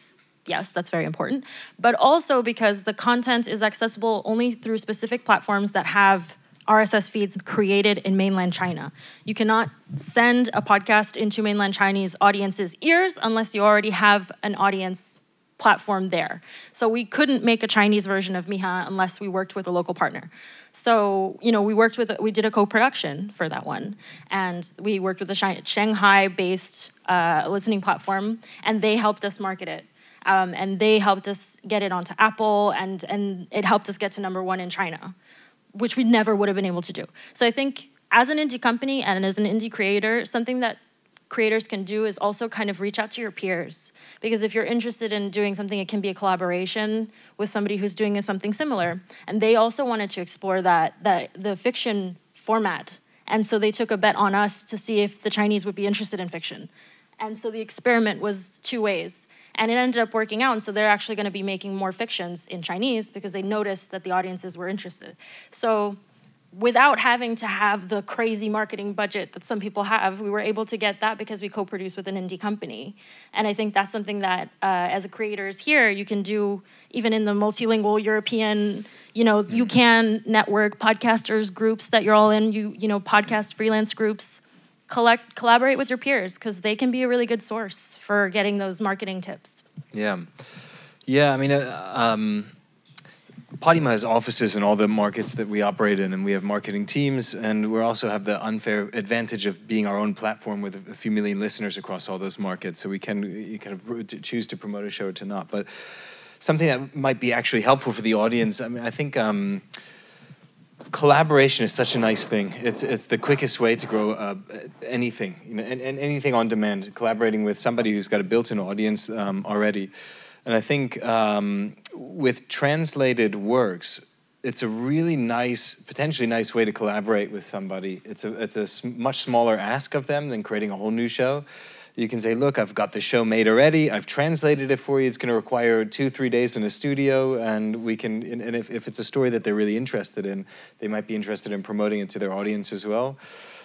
yes, that's very important, but also because the content is accessible only through specific platforms that have RSS feeds created in mainland China. You cannot send a podcast into mainland Chinese audiences' ears unless you already have an audience platform there. So we couldn't make a Chinese version of Mija unless we worked with a local partner. So, you know, we worked with, we did a co-production for that one. And we worked with a Shanghai-based uh, listening platform, and they helped us market it. Um, and they helped us get it onto Apple, and, and it helped us get to number one in China, which we never would have been able to do. So I think as an indie company and as an indie creator, something that creators can do is also kind of reach out to your peers. Because if you're interested in doing something, it can be a collaboration with somebody who's doing something similar. And they also wanted to explore that, that the fiction format. And so they took a bet on us to see if the Chinese would be interested in fiction. And so the experiment was two ways. And it ended up working out. And so they're actually going to be making more fictions in Chinese because they noticed that the audiences were interested. So without having to have the crazy marketing budget that some people have, we were able to get that because we co-produce with an indie company. And I think that's something that, uh, as a creators here, you can do even in the multilingual European. You know, you can network podcasters groups that you're all in. You you know, podcast freelance groups collect collaborate with your peers because they can be a really good source for getting those marketing tips yeah yeah i mean uh, um, Podimo has offices in all the markets that we operate in, and we have marketing teams, and we also have the unfair advantage of being our own platform with a few million listeners across all those markets. So we can you kind of choose to promote a show or to not. But something that might be actually helpful for the audience. I mean, I think. Um, collaboration is such a nice thing. It's it's the quickest way to grow uh, anything, you know, and, and, anything on demand. Collaborating with somebody who's got a built-in audience um, already, and I think um, with translated works, it's a really nice, potentially nice way to collaborate with somebody. It's a it's a much smaller ask of them than creating a whole new show you can say, look, I've got the show made already. I've translated it for you. It's going to require two, three days in a studio. And we can, and if, if it's a story that they're really interested in, they might be interested in promoting it to their audience as well.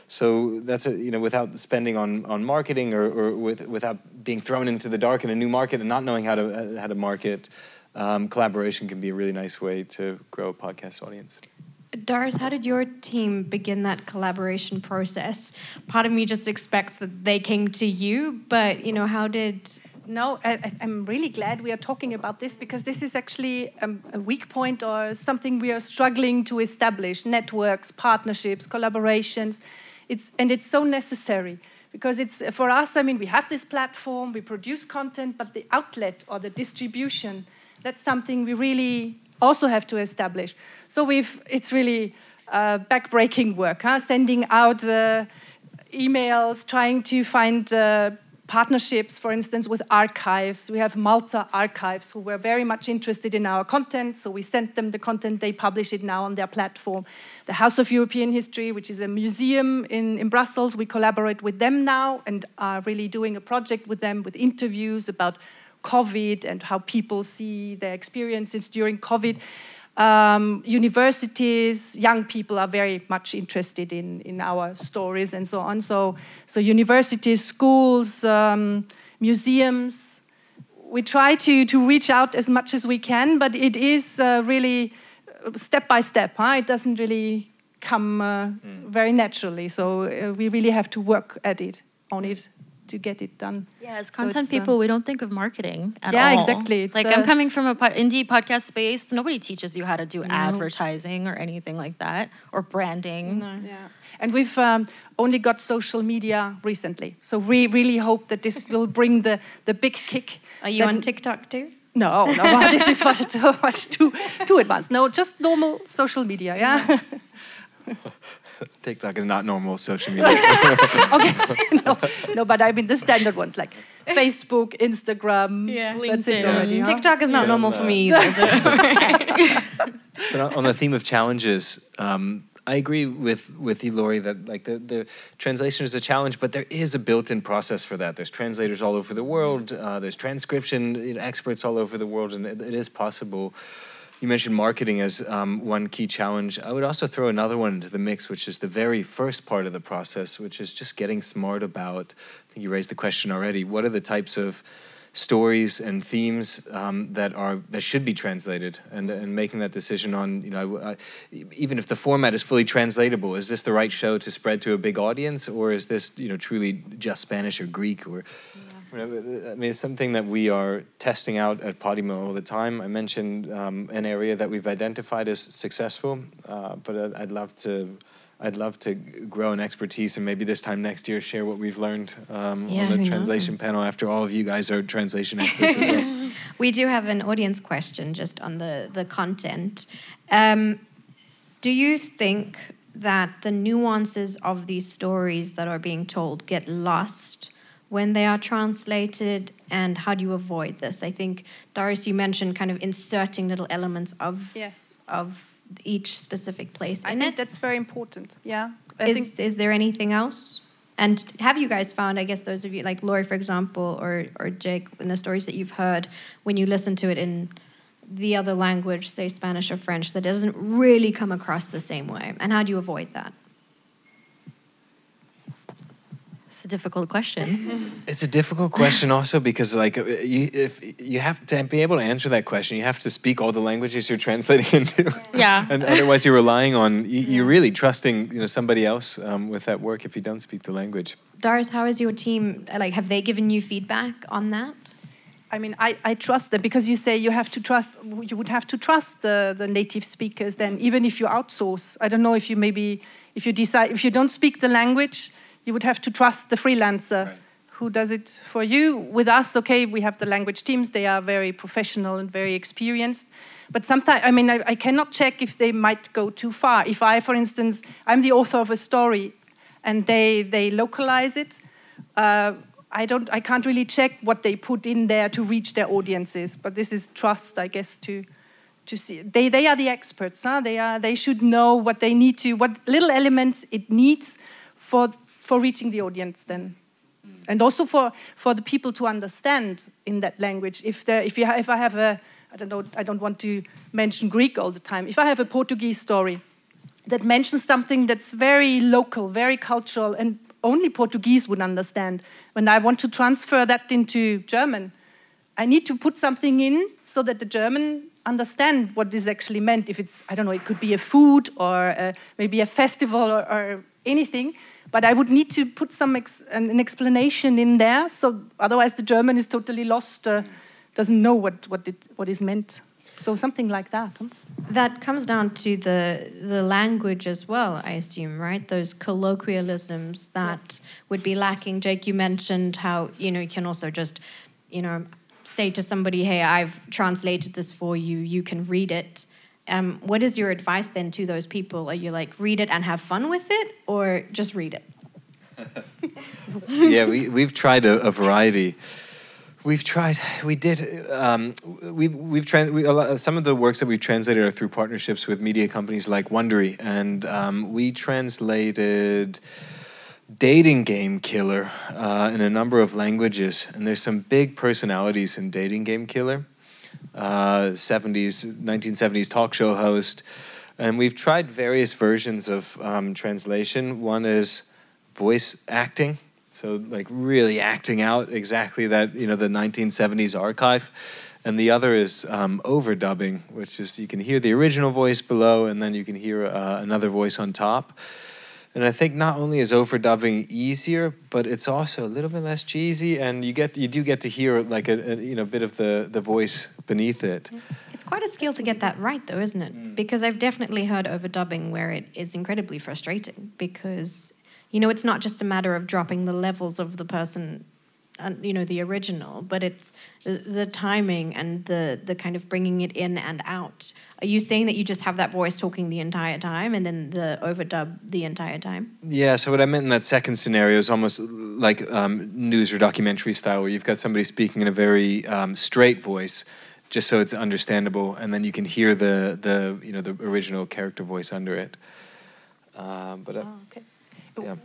So that's a, you know, without spending on, on marketing or, or with, without being thrown into the dark in a new market and not knowing how to, how to market, um, collaboration can be a really nice way to grow a podcast audience Doris, how did your team begin that collaboration process? Part of me just expects that they came to you, but you know, how did no, I, am really glad we are talking about this because this is actually um, a weak point or something we are struggling to establish networks, partnerships, collaborations. It's, and it's so necessary because it's for us, I mean, we have this platform, we produce content, but the outlet or the distribution, that's something we really also have to establish. So we've, it's really uh, backbreaking work, huh? sending out uh, emails, trying to find uh, partnerships, for instance, with archives. We have Malta archives who were very much interested in our content, so we sent them the content. They publish it now on their platform. The House of European History, which is a museum in, in Brussels, we collaborate with them now and are really doing a project with them with interviews about COVID and how people see their experiences during COVID um, universities, young people are very much interested in, in our stories and so on. So, so universities, schools, um, museums, we try to, to reach out as much as we can, but it is uh, really step by step. Huh? It doesn't really come uh, mm. very naturally. So uh, we really have to work at it, on it to get it done. Yeah, as content so people, uh, we don't think of marketing at yeah, all. Yeah, exactly. It's like I'm uh, coming from a po- indie podcast space. Nobody teaches you how to do no. advertising or anything like that or branding. No. Yeah, and we've um, only got social media recently, so we really hope that this will bring the the big kick. Are you on TikTok too? No, no, well, this is much too much too too advanced. No, just normal social media. Yeah. yeah. TikTok is not normal social media. okay, no, no, but I mean the standard ones like Facebook, Instagram, yeah. LinkedIn. Already, huh? TikTok is not yeah, normal no. for me either. So. but on the theme of challenges, um, I agree with with you, Lory, that like the, the translation is a challenge, but there is a built-in process for that. There's translators all over the world. Uh, there's transcription you know, experts all over the world, and it, it is possible you mentioned marketing as um, one key challenge. I would also throw another one into the mix, which is the very first part of the process, which is just getting smart about. I think you raised the question already. What are the types of stories and themes um, that are that should be translated, and and making that decision on you know I, even if the format is fully translatable, is this the right show to spread to a big audience, or is this you know truly just Spanish or Greek or I mean, it's something that we are testing out at Podimo all the time. I mentioned um, an area that we've identified as successful, uh, but I'd, love to. I'd love to grow an expertise and maybe this time next year share what we've learned um, yeah, on the translation knows? panel. After all of you guys are translation experts as well. We do have an audience question just on the the content. Um, do you think that the nuances of these stories that are being told get lost when they are translated and how do you avoid this? I think doris you mentioned kind of inserting little elements of yes. of each specific place i think it. that's very important yeah. I is, is there anything else? And have you guys found i guess those of you like Lory for example or or jake in the stories that you've heard when you listen to it in the other language say spanish or french that doesn't really come across the same way? And how do you avoid that It's a difficult question. It's a difficult question also because like uh, you if you have to be able to answer that question, you have to speak all the languages you're translating into. Yeah. and otherwise, you're relying on you, are really trusting you know somebody else um, with that work if you don't speak the language. Doris, how is your team? Like, have they given you feedback on that? I mean, I, I trust them because you say you have to trust, you would have to trust the, the native speakers then, even if you outsource. I don't know if you maybe, if you decide, if you don't speak the language, you would have to trust the freelancer right. who does it for you. With us, okay, we have the language teams, they are very professional and very experienced. But sometimes, I mean, I, I cannot check if they might go too far. If I, for instance, I'm the author of a story and they, they localize it, uh, I don't I can't really check what they put in there to reach their audiences, but this is trust, I guess, to to see they they are the experts, huh? They are they should know what they need to what little elements it needs for for reaching the audience then. And also for, for the people to understand in that language. If, there, if, you if I have a, I don't know, I don't want to mention Greek all the time. If I have a Portuguese story that mentions something that's very local, very cultural, and only Portuguese would understand, when I want to transfer that into German, I need to put something in so that the German understand what this actually meant. If it's, I don't know, it could be a food or uh, maybe a festival or, or, anything. But I would need to put some ex an, an, explanation in there. So otherwise, the German is totally lost, uh, doesn't know what what it what is meant. So something like that. Huh? That comes down to the the language as well, I assume, right? Those colloquialisms that yes. would be lacking. Jake, you mentioned how you know you can also just you know say to somebody, "Hey, I've translated this for you. You can read it." Um, what is your advice then to those people? Are you like read it and have fun with it, or just read it? yeah, we we've tried a, a variety. We've tried. We did. Um, we've we've trans. We, lot, some of the works that we've translated are through partnerships with media companies like Wondery, and um, we translated dating game killer uh, in a number of languages. And there's some big personalities in dating game killer. Uh, 70s, 1970s talk show host, and we've tried various versions of um, translation. One is voice acting. So like really acting out exactly that you know the 1970s archive. And the other is um, overdubbing which is you can hear the original voice below and then you can hear uh, another voice on top and I think not only is overdubbing easier, but it's also a little bit less cheesy, and you get you do get to hear like a, a you know bit of the the voice beneath it. It's quite a skill to get that right, though, isn't it? Mm. Because I've definitely heard overdubbing where it is incredibly frustrating because you know, it's not just a matter of dropping the levels of the person, uh, you know, the original, but it's the, the, timing and the the kind of bringing it in and out. Are you saying that you just have that voice talking the entire time and then the overdub the entire time? Yeah. So what I meant in that second scenario is almost like um, news or documentary style, where you've got somebody speaking in a very um, straight voice just so it's understandable, and then you can hear the the you know the original character voice under it. Uh, but uh, oh, okay. Yeah.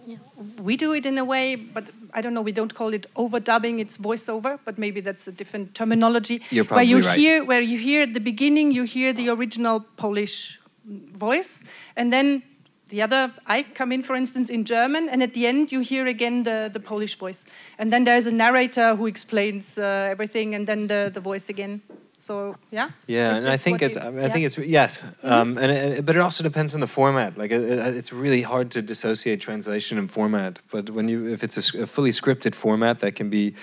We do it in a way, but I don't know. We don't call it overdubbing; it's voiceover. But maybe that's a different terminology. You're probably where you right. hear, where you hear at the beginning, you hear the original Polish voice, and then the other. I come in, for instance, in German, and at the end you hear again the, the Polish voice, and then there's a narrator who explains uh, everything, and then the, the voice again. So yeah. Yeah, and I think it's. You, I, yeah? think it's yes, mm-hmm. um, and it, but it also depends on the format. Like it, it's really hard to dissociate translation and format. But when you, if it's a, a fully scripted format that can be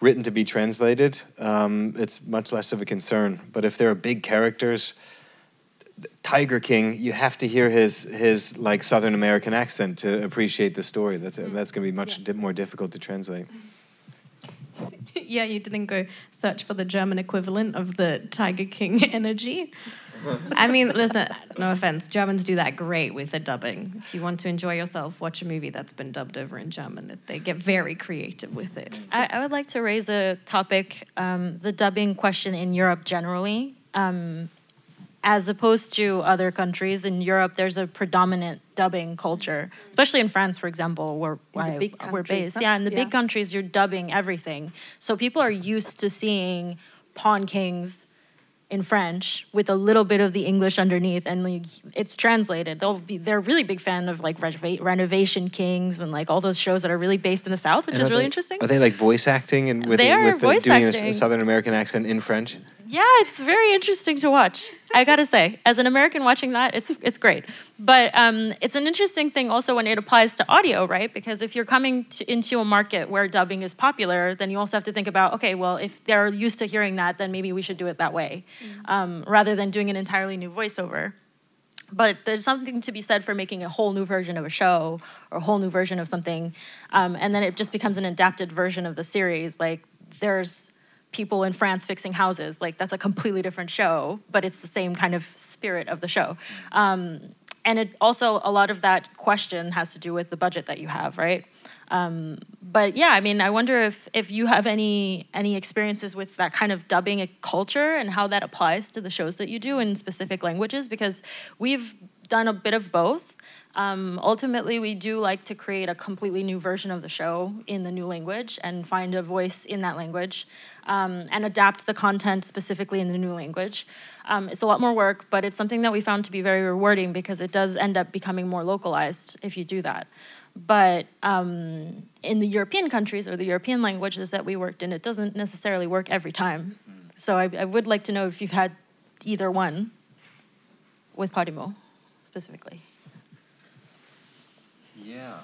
written to be translated, um, it's much less of a concern. But if there are big characters, Tiger King, you have to hear his his like Southern American accent to appreciate the story. That's mm-hmm. that's going to be much yeah. di- more difficult to translate. Mm-hmm. yeah, you didn't go search for the German equivalent of the Tiger King energy. I mean, listen, no offense, Germans do that great with the dubbing. If you want to enjoy yourself, watch a movie that's been dubbed over in German. They get very creative with it. I, I would like to raise a topic um, the dubbing question in Europe generally. Um, as opposed to other countries in Europe, there's a predominant dubbing culture, especially in France, for example, where, where we're based. Huh? Yeah, in the yeah. big countries, you're dubbing everything. So people are used to seeing Pawn Kings in French with a little bit of the English underneath, and like, it's translated. They'll be they're a really big fan of like Renovation Kings and like all those shows that are really based in the South, which and is really they, interesting. Are they like voice acting and with, they are with voice doing acting. A, a Southern American accent in French? yeah, it's very interesting to watch. I gotta say, as an American watching that, it's it's great. But um, it's an interesting thing also when it applies to audio, right? Because if you're coming to, into a market where dubbing is popular, then you also have to think about, okay, well, if they're used to hearing that, then maybe we should do it that way, mm-hmm. um, rather than doing an entirely new voiceover. But there's something to be said for making a whole new version of a show or a whole new version of something, um, and then it just becomes an adapted version of the series. Like there's people in France fixing houses. Like that's a completely different show, but it's the same kind of spirit of the show. Um, and it also a lot of that question has to do with the budget that you have, right? Um, but yeah, I mean, I wonder if if you have any any experiences with that kind of dubbing a culture and how that applies to the shows that you do in specific languages, because we've done a bit of both. Um, ultimately, we do like to create a completely new version of the show in the new language and find a voice in that language um, and adapt the content specifically in the new language. Um, it's a lot more work, but it's something that we found to be very rewarding because it does end up becoming more localized if you do that. But um, in the European countries or the European languages that we worked in, it doesn't necessarily work every time. So I, I would like to know if you've had either one with Podimo specifically? Yeah.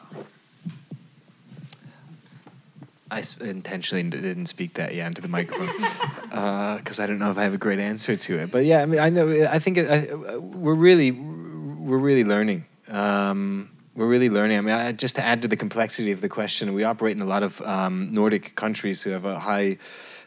I intentionally didn't speak that yeah into the microphone because uh, I don't know if I have a great answer to it. But yeah, I mean, I know. I think it, I, we're really we're really learning. Um, we're really learning. I mean, I, just to add to the complexity of the question, we operate in a lot of um, Nordic countries who have a high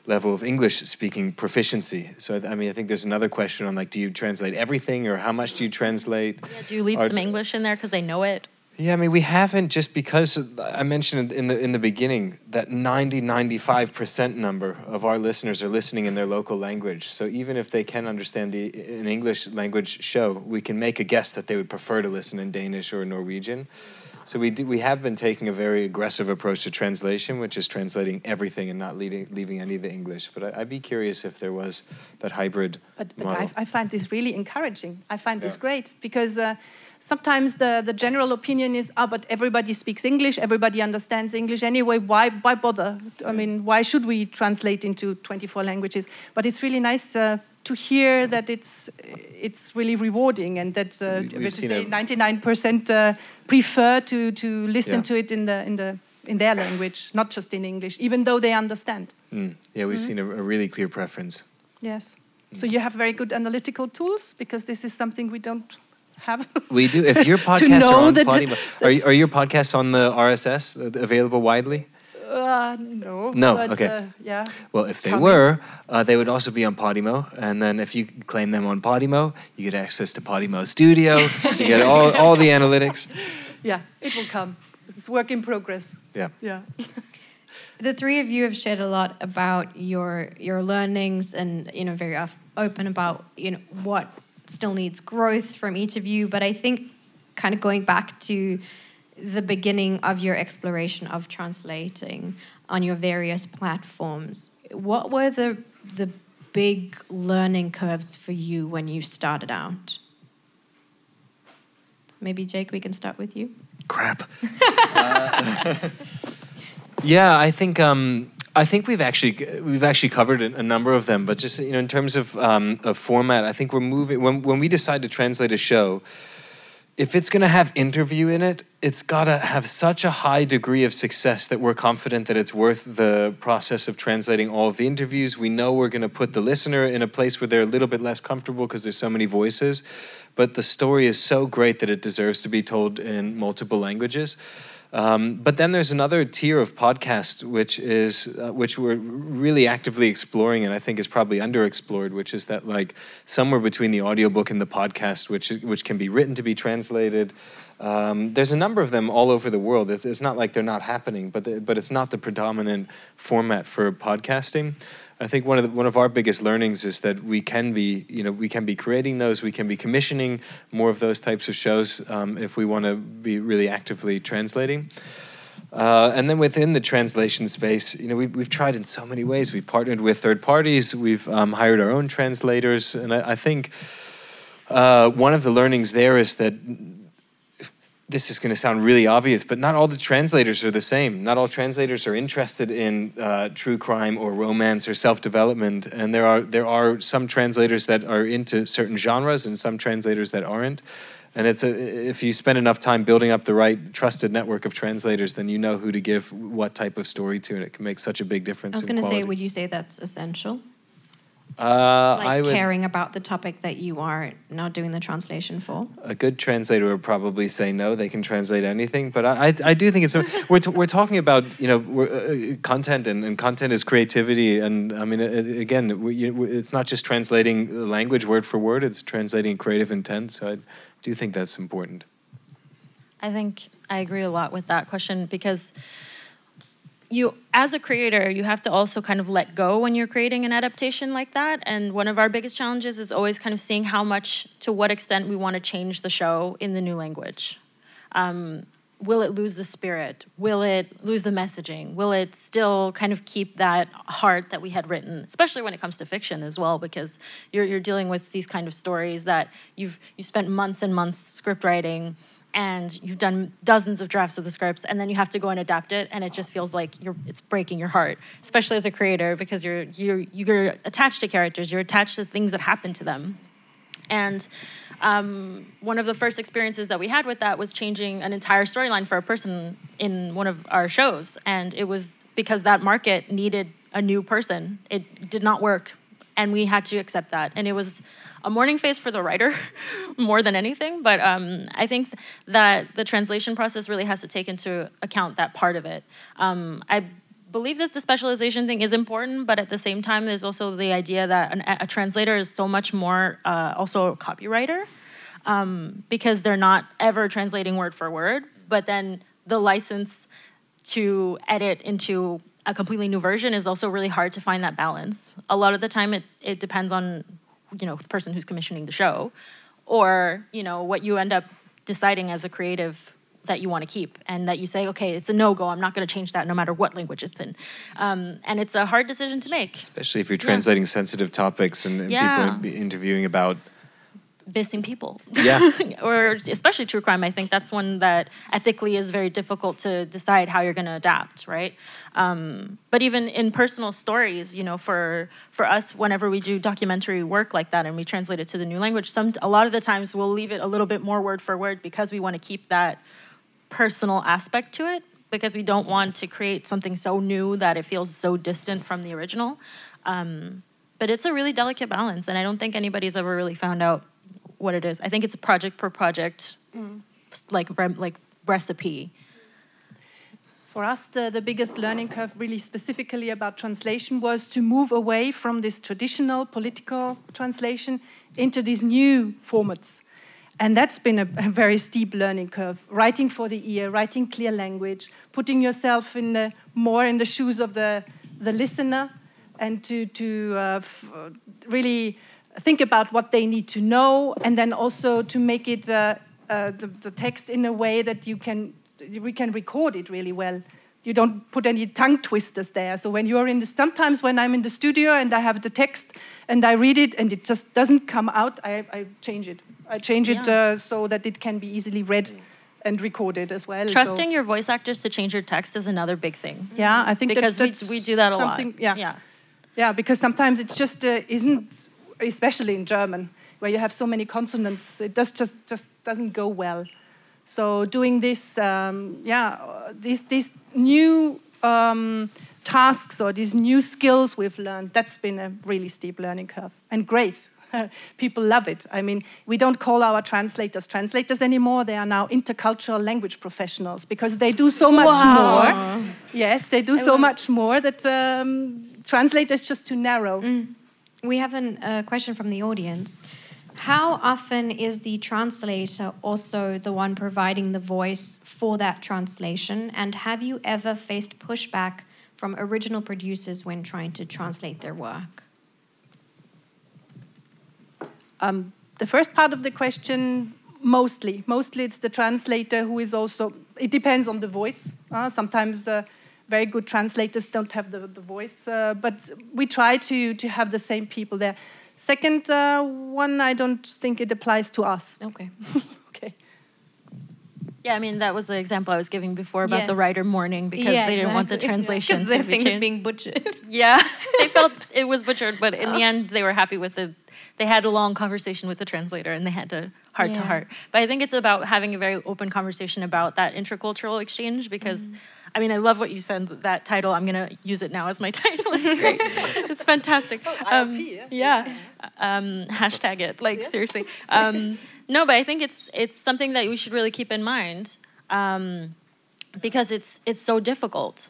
level of English speaking proficiency. So I mean, I think there's another question on like, do you translate everything, or how much do you translate? Yeah, do you leave some English in there because they know it? Yeah, I mean, we haven't just because I mentioned in the in the beginning that 90 95% number of our listeners are listening in their local language. So even if they can understand the an English language show, we can make a guess that they would prefer to listen in Danish or Norwegian. So we do, we have been taking a very aggressive approach to translation, which is translating everything and not leaving, leaving any of the English. But I, would be curious if there was that hybrid but, but. I, I find this really encouraging. I find yeah. this great because uh, sometimes the, the general opinion is, ah, oh, but everybody speaks English, everybody understands English anyway, why, why bother? I mean, why should we translate into 24 languages? But it's really nice uh, to hear that it's, it's really rewarding and that uh, we, say 99% uh, prefer to, to listen yeah. to it in, the, in, the, in their language, not just in English, even though they understand. Mm. Yeah, we've mm -hmm. seen a, a, really clear preference. Yes. Mm. So you have very good analytical tools because this is something we don't have. We do. If your podcasts are on Podimo, are, are your podcasts on the RSS available widely? Uh, no. No. But, okay. Uh, yeah. Well, if they coming. were, uh, they would also be on Podimo, and then if you claim them on Podimo, you get access to Podimo Studio. you get all all the analytics. Yeah, it will come. It's work in progress. Yeah. Yeah. the three of you have shared a lot about your your learnings and you know very open about you know what still needs growth from each of you. But I think kind of going back to the beginning of your exploration of translating on your various platforms, what were the the big learning curves for you when you started out? Maybe Jake, we can start with you. Crap. uh, yeah, I think um, I think we've actually we've actually covered a, number of them, but just you know, in terms of um, of format, I think we're moving when when we decide to translate a show. If it's going to have interview in it, it's got to have such a high degree of success that we're confident that it's worth the process of translating all of the interviews. We know we're going to put the listener in a place where they're a little bit less comfortable because there's so many voices, but the story is so great that it deserves to be told in multiple languages. Um, but then there's another tier of podcast which is uh, which we're really actively exploring and I think is probably underexplored, which is that like somewhere between the audiobook and the podcast, which which can be written to be translated. Um, there's a number of them all over the world. It's, it's not like they're not happening, but the, but it's not the predominant format for podcasting. I think one of the, one of our biggest learnings is that we can be you know we can be creating those, we can be commissioning more of those types of shows um, if we want to be really actively translating. Uh, and then within the translation space, you know, we've, we've tried in so many ways. We've partnered with third parties. We've um, hired our own translators, and I, I think uh, one of the learnings there is that this is going to sound really obvious, but not all the translators are the same. Not all translators are interested in uh, true crime or romance or self-development, and there are there are some translators that are into certain genres and some translators that aren't. And it's a, if you spend enough time building up the right trusted network of translators, then you know who to give what type of story to, and it can make such a big difference. I was going to say, would you say that's essential? Uh, like I would, caring about the topic that you are now doing the translation for. A good translator would probably say no. They can translate anything, but I, I, I do think it's we're t- we're talking about you know uh, content and, and content is creativity, and I mean it, again we, it's not just translating language word for word; it's translating creative intent. So I do think that's important. I think I agree a lot with that question because you as a creator you have to also kind of let go when you're creating an adaptation like that. And one of our biggest challenges is always kind of seeing how much to what extent we want to change the show in the new language. Um, will it lose the spirit? Will it lose the messaging? Will it still kind of keep that heart that we had written especially when it comes to fiction as well because you're, you're dealing with these kind of stories that you've you spent months and months script writing and you've done dozens of drafts of the scripts and then you have to go and adapt it and it just feels like you're it's breaking your heart especially as a creator because you're you're you're attached to characters you're attached to things that happen to them. And um, one of the first experiences that we had with that was changing an entire storyline for a person in one of our shows and it was because that market needed a new person. It did not work and we had to accept that. And it was a mourning phase for the writer more than anything. But um, I think that the translation process really has to take into account that part of it. Um, I believe that the specialization thing is important, but at the same time, there's also the idea that an, a translator is so much more uh, also a copywriter um, because they're not ever translating word for word, but then the license to edit into a completely new version is also really hard to find that balance. A lot of the time, it, it depends on you know the person who's commissioning the show or you know what you end up deciding as a creative that you want to keep and that you say okay it's a no-go i'm not going to change that no matter what language it's in um, and it's a hard decision to make especially if you're translating yeah. sensitive topics and, and yeah. people interviewing about missing people. Yeah. or especially true crime. I think that's one that ethically is very difficult to decide how you're going to adapt, right? Um, but even in personal stories, you know, for for us, whenever we do documentary work like that and we translate it to the new language, some a lot of the times we'll leave it a little bit more word for word because we want to keep that personal aspect to it because we don't want to create something so new that it feels so distant from the original. Um, but it's a really delicate balance, and I don't think anybody's ever really found out what it is. I think it's a project per project, mm. like like recipe. For us, the, the biggest learning curve, really specifically about translation, was to move away from this traditional political translation into these new formats. And that's been a, a, very steep learning curve. Writing for the ear, writing clear language, putting yourself in the, more in the shoes of the, the listener, and to, to uh, really think about what they need to know, and then also to make it uh, uh, the, the, text in a way that you can we can record it really well. You don't put any tongue twisters there. So when you're in the sometimes when I'm in the studio and I have the text and I read it and it just doesn't come out, I, I change it. I change yeah. it uh, so that it can be easily read and recorded as well. Trusting so. your voice actors to change your text is another big thing. Yeah, I think because that, we, we do that a lot. Yeah. yeah. Yeah, because sometimes it just uh, isn't especially in German, where you have so many consonants, it does just, just doesn't go well. So doing this, um, yeah, these, these new um, tasks or these new skills we've learned, that's been a really steep learning curve and great. People love it. I mean, we don't call our translators translators anymore. They are now intercultural language professionals because they do so much wow. more. Yes, they do so much more that um, translators just too narrow. Mm. We have a uh, question from the audience. How often is the translator also the one providing the voice for that translation? And have you ever faced pushback from original producers when trying to translate their work? Um, the first part of the question, mostly. Mostly it's the translator who is also, it depends on the voice. Uh, sometimes the very good translators don't have the, the voice, uh, but we try to, to have the same people there. Second uh, one, I don't think it applies to us. Okay. okay. Yeah, I mean that was the example I was giving before about yeah. the writer mourning because yeah, they didn't want the translation yeah, to be things being butchered. Yeah, they felt it was butchered, but in the end they were happy with the. They had a long conversation with the translator and they had to heart yeah. to heart. But I think it's about having a very open conversation about that intercultural exchange because. Mm I mean, I love what you said. That title, I'm gonna use it now as my title. It's great. it's fantastic. Oh, um, yeah. yeah. Um, hashtag it. Like yes. seriously. Um, no, but I think it's it's something that we should really keep in mind um, because it's it's so difficult.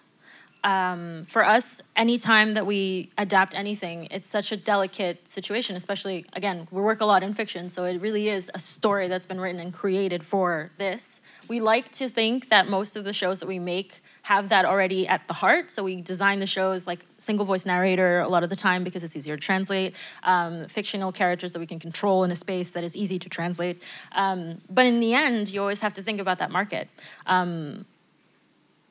Um, for us, anytime that we adapt anything, it's such a delicate situation, especially, again, we work a lot in fiction, so it really is a story that's been written and created for this. We like to think that most of the shows that we make have that already at the heart. So we design the shows like single voice narrator a lot of the time because it's easier to translate, um, fictional characters that we can control in a space that is easy to translate. Um, but in the end, you always have to think about that market. Um,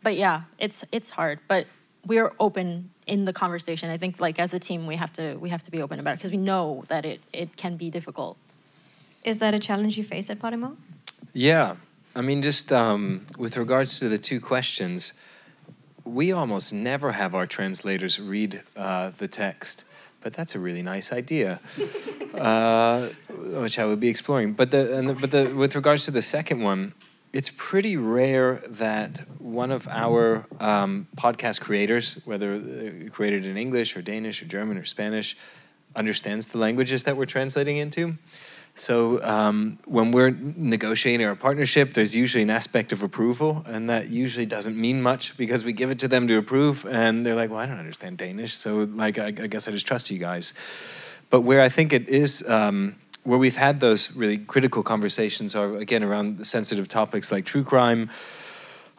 but yeah, it's it's hard. But we're open in the conversation. I think like as a team, we have to we have to be open about it because we know that it it can be difficult. Is that a challenge you face at Podimo? Yeah, I mean, just um, with regards to the two questions, we almost never have our translators read uh, the text, but that's a really nice idea, uh, which I will be exploring. But the, the, but the with regards to the second one, it's pretty rare that one of our um, podcast creators, whether uh, created in English or Danish or German or Spanish, understands the languages that we're translating into. So um, when we're negotiating our partnership, there's usually an aspect of approval, and that usually doesn't mean much because we give it to them to approve, and they're like, "Well, I don't understand Danish, so like, I, I guess I just trust you guys." But where I think it is, um, where we've had those really critical conversations, are again around sensitive topics like true crime.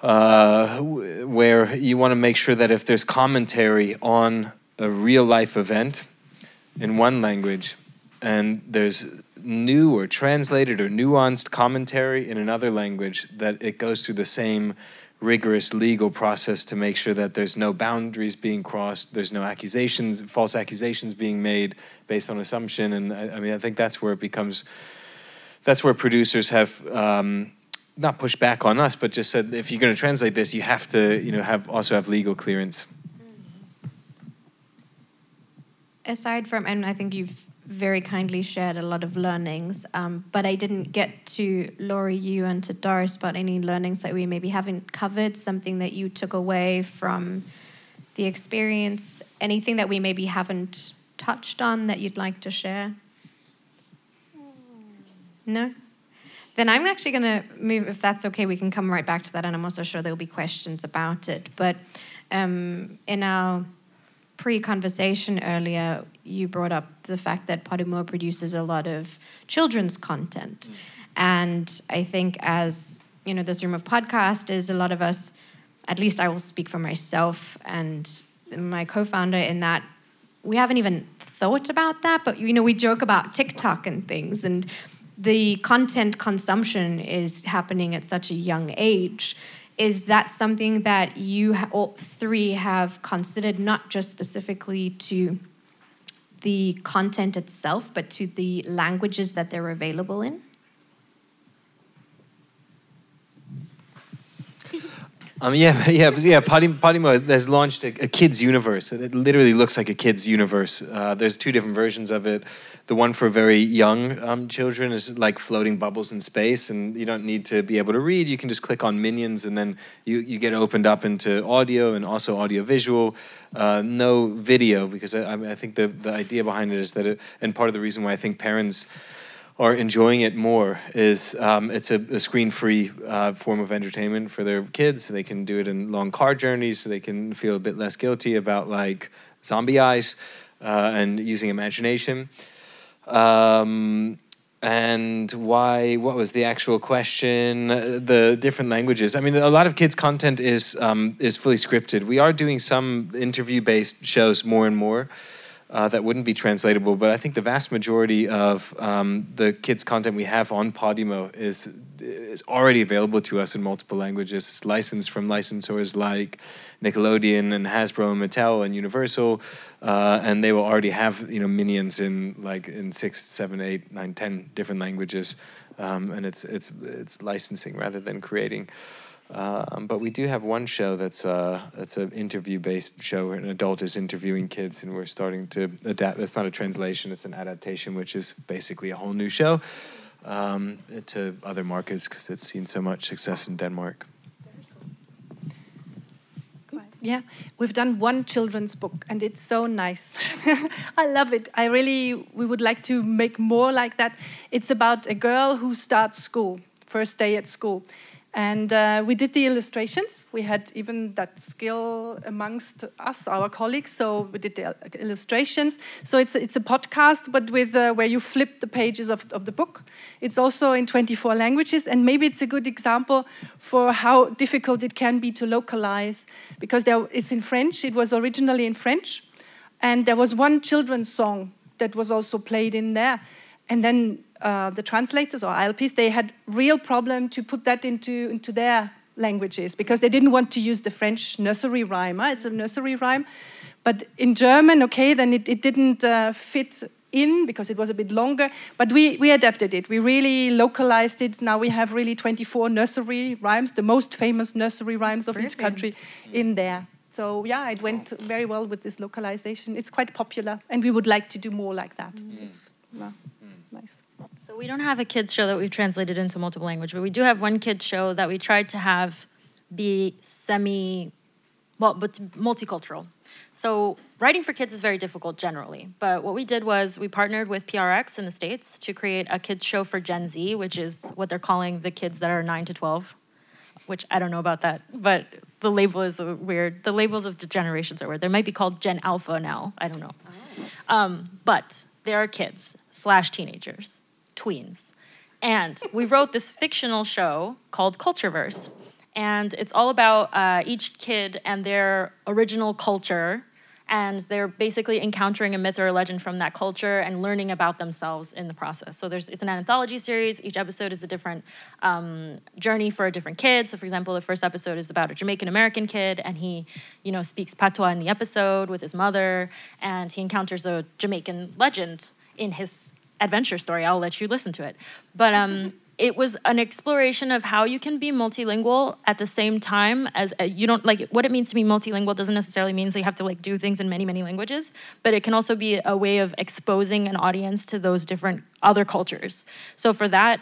Uh, where you want to make sure that if there's commentary on a real life event in one language and there's new or translated or nuanced commentary in another language, that it goes through the same rigorous legal process to make sure that there's no boundaries being crossed, there's no accusations, false accusations being made based on assumption. And I, I mean, I think that's where it becomes, that's where producers have. Um, not pushed back on us, but just said if you're going to translate this, you have to, you know, have also have legal clearance. Aside from, and I think you've very kindly shared a lot of learnings. Um, but I didn't get to Lory, you, and to Doris about any learnings that we maybe haven't covered, something that you took away from the experience, anything that we maybe haven't touched on that you'd like to share? No? Then I'm actually going to move, if that's okay, we can come right back to that, and I'm also sure there'll be questions about it. But um, in our pre conversation earlier, you brought up the fact that Podimo produces a lot of children's content. Mm. And I think as, you know, this room of podcast is a lot of us, at least I will speak for myself and my co-founder in that we haven't even thought about that, but you know, we joke about TikTok and things and the content consumption is happening at such a young age is that something that you all three have considered not just specifically to the content itself, but to the languages that they're available in? Um, yeah, yeah, yeah. Podimo has launched a, a, kids universe. It literally looks like a kids universe. Uh, there's two different versions of it. The one for very young um, children is like floating bubbles in space, and you don't need to be able to read. You can just click on minions, and then you, you get opened up into audio and also audio visual. Uh, no video, because I, I think the, the idea behind it is that, it, and part of the reason why I think parents are enjoying it more is um, it's a, a screen-free uh, form of entertainment for their kids. They can do it in long car journeys, so they can feel a bit less guilty about like zombie eyes uh, and using imagination. Um, and why? What was the actual question? The different languages. I mean, a lot of kids' content is um, is fully scripted. We are doing some interview-based shows more and more uh, that wouldn't be translatable. But I think the vast majority of um, the kids' content we have on Podimo is is already available to us in multiple languages. It's licensed from licensors like Nickelodeon and Hasbro and Mattel and Universal, uh, and they will already have you know minions in like in six, seven, eight, nine, ten different languages, um, and it's it's it's licensing rather than creating. Um, but we do have one show that's uh, that's an interview based show. Where an adult is interviewing kids, and we're starting to adapt. It's not a translation; it's an adaptation, which is basically a whole new show um, to other markets because it's seen so much success in Denmark. Yeah, we've done one children's book, and it's so nice. I love it. I really, we would like to make more like that. It's about a girl who starts school, first day at school, and uh, we did the illustrations. We had even that skill amongst us, our colleagues. So we did the illustrations. So it's it's a podcast, but with uh, where you flip the pages of, of the book. It's also in 24 languages, and maybe it's a good example for how difficult it can be to localize because there, it's in French. It was originally in French, and there was one children's song that was also played in there, and then uh, the translators or ILPs, they had real problem to put that into, into their languages because they didn't want to use the French nursery rhyme. It's a nursery rhyme. But in German, okay, then it, it didn't uh, fit in because it was a bit longer. But we, we adapted it. We really localized it. Now we have really 24 nursery rhymes, the most famous nursery rhymes of each country in there. So yeah, it went very well with this localization. It's quite popular, and we would like to do more like that. It's well, nice. So we don't have a kids show that we've translated into multiple language, but we do have one kids show that we tried to have be semi, well, but multicultural. So writing for kids is very difficult generally, but what we did was we partnered with PRX in the states to create a kids show for Gen Z, which is what they're calling the kids that are nine to twelve. Which I don't know about that, but the label is weird. The labels of the generations are weird. They might be called Gen Alpha now. I don't know. Um, but they are kids slash teenagers, tweens. And we wrote this fictional show called Cultureverse. And it's all about uh, each kid and their original culture. And they're basically encountering a myth or a legend from that culture and learning about themselves in the process. So there's it's an anthology series. Each episode is a different um, journey for a different kid. So for example, the first episode is about a Jamaican American kid, and he, you know, speaks patois in the episode with his mother, and he encounters a Jamaican legend in his adventure story. I'll let you listen to it. But um, it was an exploration of how you can be multilingual at the same time as uh, you don't like what it means to be multilingual doesn't necessarily mean that you have to like do things in many many languages but it can also be a way of exposing an audience to those different other cultures so for that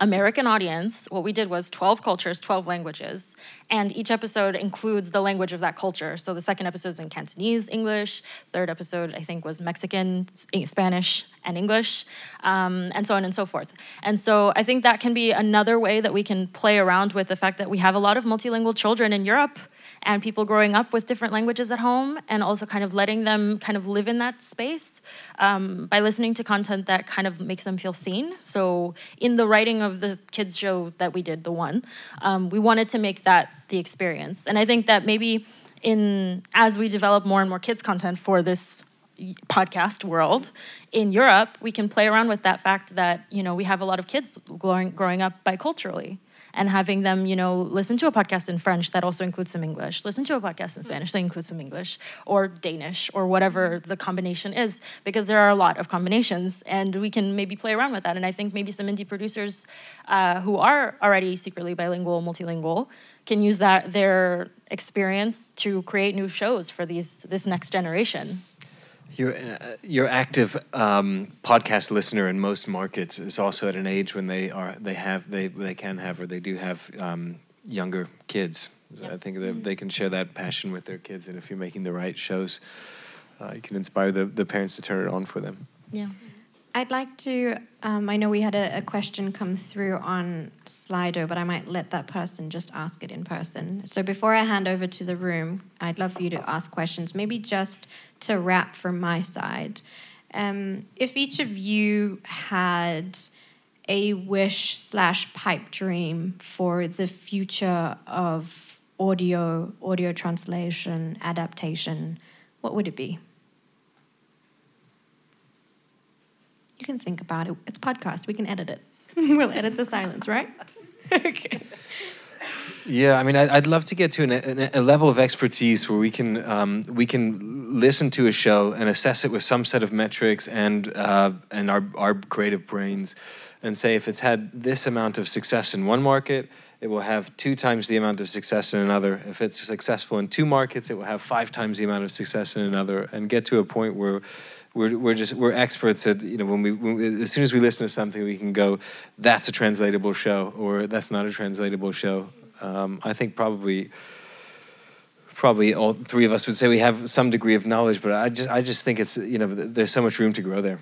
American audience, what we did was 12 cultures, 12 languages, and each episode includes the language of that culture. So the second episode is in Cantonese, English. Third episode, I think, was Mexican, Spanish, and English, um, and so on and so forth. And so I think that can be another way that we can play around with the fact that we have a lot of multilingual children in Europe and people growing up with different languages at home and also kind of letting them kind of live in that space um, by listening to content that kind of makes them feel seen. So in the writing of the kids show that we did the one um, we wanted to make that the experience. And i think that maybe in as we develop more and more kids content for this podcast world in Europe, we can play around with that fact that you know we have a lot of kids growing growing up biculturally and having them, you know, listen to a podcast in French that also includes some English, listen to a podcast in Spanish that includes some English, or Danish, or whatever the combination is, because there are a lot of combinations, and we can maybe play around with that. And I think maybe some indie producers uh, who are already secretly bilingual, multilingual, can use that their experience to create new shows for these this next generation. Your uh, your active um, podcast listener in most markets is also at an age when they are they have they they can have or they do have um, younger kids. So I think that they can share that passion with their kids, and if you're making the right shows, uh, you can inspire the, the parents to turn it on for them. Yeah. I'd like to. Um, I know we had a, a, question come through on Slido, but I might let that person just ask it in person. So before I hand over to the room, I'd love for you to ask questions, maybe just to wrap from my side. Um, if each of you had a wish slash pipe dream for the future of audio, audio translation, adaptation, what would it be? You can think about it. It's podcast. We can edit it. we'll edit the silence, right? okay. Yeah, I mean, I'd love to get to an, a level of expertise where we can um, we can listen to a show and assess it with some set of metrics and uh, and our our creative brains, and say if it's had this amount of success in one market, it will have two times the amount of success in another. If it's successful in two markets, it will have five times the amount of success in another, and get to a point where we're, we're just we're experts at you know when we, when as soon as we listen to something we can go that's a translatable show or that's not a translatable show um, I think probably probably all three of us would say we have some degree of knowledge but I just I just think it's you know there's so much room to grow there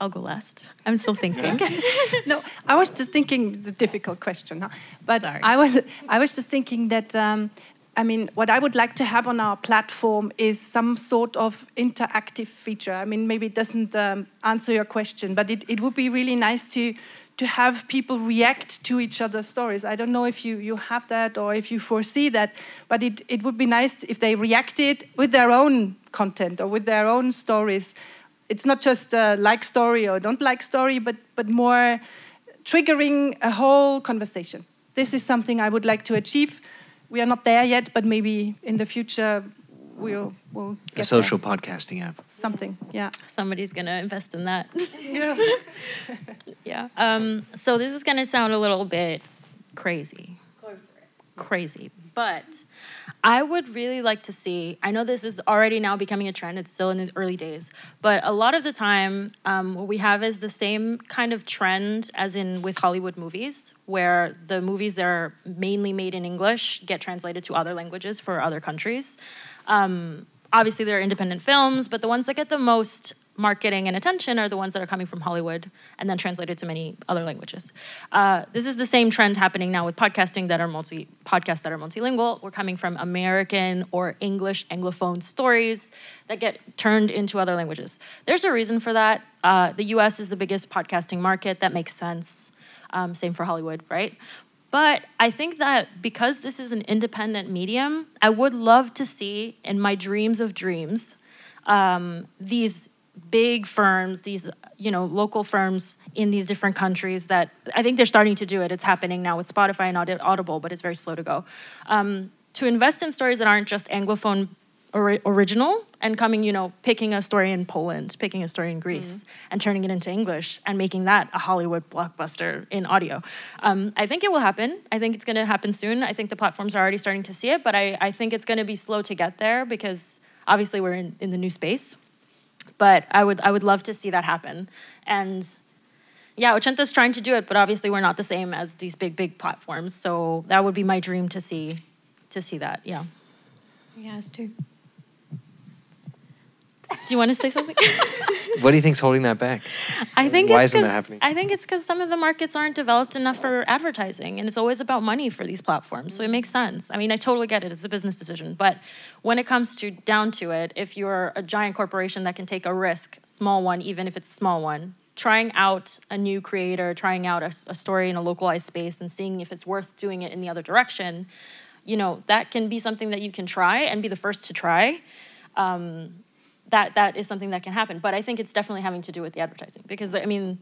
I'll go last. I'm still thinking. no, I was just thinking the difficult question, huh? but Sorry. I was I was just thinking that um, I mean, what I would like to have on our platform is some sort of interactive feature. I mean, maybe it doesn't um, answer your question, but it, it would be really nice to to have people react to each other's stories. I don't know if you, you have that or if you foresee that, but it, it would be nice if they reacted with their own content or with their own stories. It's not just a like story or don't like story, but, but more triggering a whole conversation. This is something I would like to achieve we are not there yet, but maybe in the future we'll we'll A get social podcasting app. something. Yeah. Somebody's gonna invest in that. Yeah. yeah. Um, so this is gonna sound a little bit crazy. Crazy, but I would really like to see. I know this is already now becoming a trend. It's still in the early days, but a lot of the time, um, what we have is the same kind of trend as in with Hollywood movies, where the movies that are mainly made in English get translated to other languages for other countries. Um, obviously, there are independent films, but the ones that get the most marketing and attention are the ones that are coming from Hollywood and then translated to many other languages. Uh, this is the same trend happening now with podcasting that are multi podcasts that are multilingual. We're coming from American or English anglophone stories that get turned into other languages. There's a reason for that. Uh, the U.S. is the biggest podcasting market. That makes sense. Um, same for Hollywood, right? But I think that because this is an independent medium, I would love to see in my dreams of dreams um, these big firms, these you know local firms in these different countries that I think they're starting to do it. It's happening now with Spotify and Audible, but it's very slow to go. Um, to invest in stories that aren't just anglophone ori- original and coming, you know, picking a story in Poland, picking a story in Greece, and turning it into English and making that a Hollywood blockbuster in audio. Um, I think it will happen. I think it's going to happen soon. I think the platforms are already starting to see it, but I, I think it's going to be slow to get there because obviously we're in, in the new space. But I would I would love to see that happen. And yeah, Ochenta's trying to do it, but obviously we're not the same as these big big platforms. So that would be my dream to see to see that. Yeah. Yes, too. Do you want to say something? What do you think's holding that back? I think Why it's isn't that happening? I think it's because some of the markets aren't developed enough for advertising, and it's always about money for these platforms. So it makes sense. I mean, I totally get it; it's a business decision. But when it comes to down to it, if you're a giant corporation that can take a risk, small one, even if it's a small one, trying out a new creator, trying out a, a story in a localized space, and seeing if it's worth doing it in the other direction, you know, that can be something that you can try and be the first to try um, that that is something that can happen. But I think it's definitely having to do with the advertising because I mean,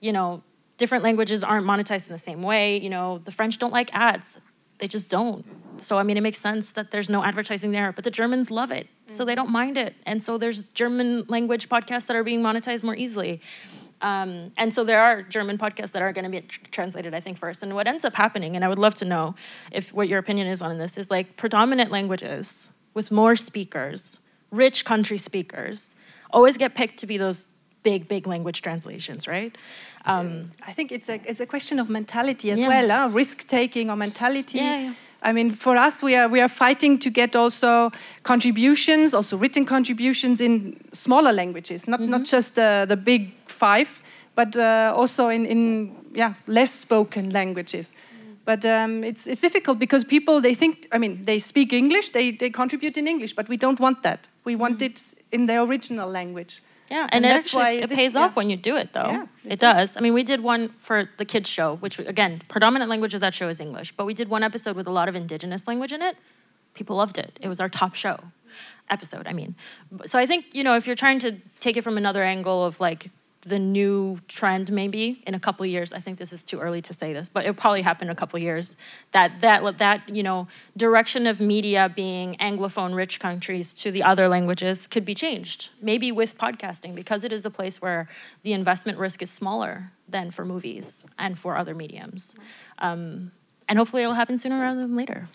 you know, different languages aren't monetized in the same way. You know, the French don't like ads; they just don't. So I mean, it makes sense that there's no advertising there. But the Germans love it, so they don't mind it. And so there's German language podcasts that are being monetized more easily. Um, and so there are German podcasts that are going to be tr- translated, I think, first. And what ends up happening, and I would love to know if what your opinion is on this, is like predominant languages with more speakers, rich country speakers, always get picked to be those big, big language translations, right? Um, I think it's a it's a question of mentality as Yeah. well, huh? risk taking or mentality. Yeah, yeah. I mean, for us, we are we are fighting to get also contributions, also written contributions in smaller languages, not not Mm-hmm. just the the big five, but uh, also in in yeah less spoken languages. Mm. But um, it's it's difficult because people they think I mean they speak English, they they contribute in English, but we don't want that. We want Mm. it in their original language. Yeah, and, And it that's actually why it this- pays yeah. off when you do it, though. Yeah, it, it does. I mean, we did one for the kids show, which again, predominant language of that show is English, but we did one episode with a lot of indigenous language in it. People loved it. It was our top show episode. I mean, so I think you know if you're trying to take it from another angle of like the new trend maybe in a couple of years. I think this is too early to say this but it'll probably happen in a couple of years. That that that you know direction of media being anglophone rich countries to the other languages could be changed maybe with podcasting because it is a place where the investment risk is smaller than for movies and for other mediums. Um, and hopefully it'll happen sooner rather than later.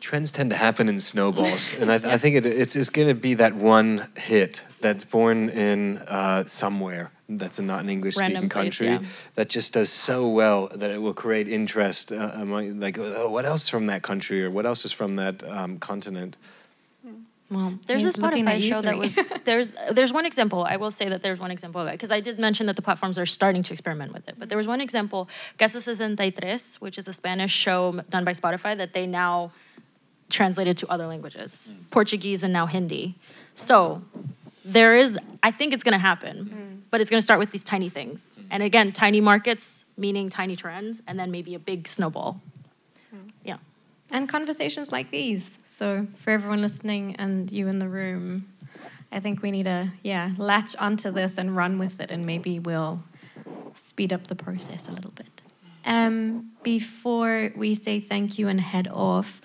Trends tend to happen in snowballs, and I, th- I think it, it's, it's going to be that one hit that's born in uh, somewhere that's a not an English speaking Random place, country yeah. that just does so well that it will create interest uh, among like oh, what else from that country or what else is from that um, continent. Well, There's a he's Spotify you show that was there's there's one example. I will say that there's one example of it because I did mention that the platforms are starting to experiment with it. But there was one example, Caso 63, which is a Spanish show done by Spotify that they now translated to other languages, Portuguese and now Hindi. So there is, I think it's going to happen, but it's going to start with these tiny things. And again, tiny markets meaning tiny trends, and then maybe a big snowball. Yeah. and conversations like these. So for everyone listening and you in the room, I think we need to yeah latch onto this and run with it, and maybe we'll speed up the process a little bit. Um, before we say thank you and head off,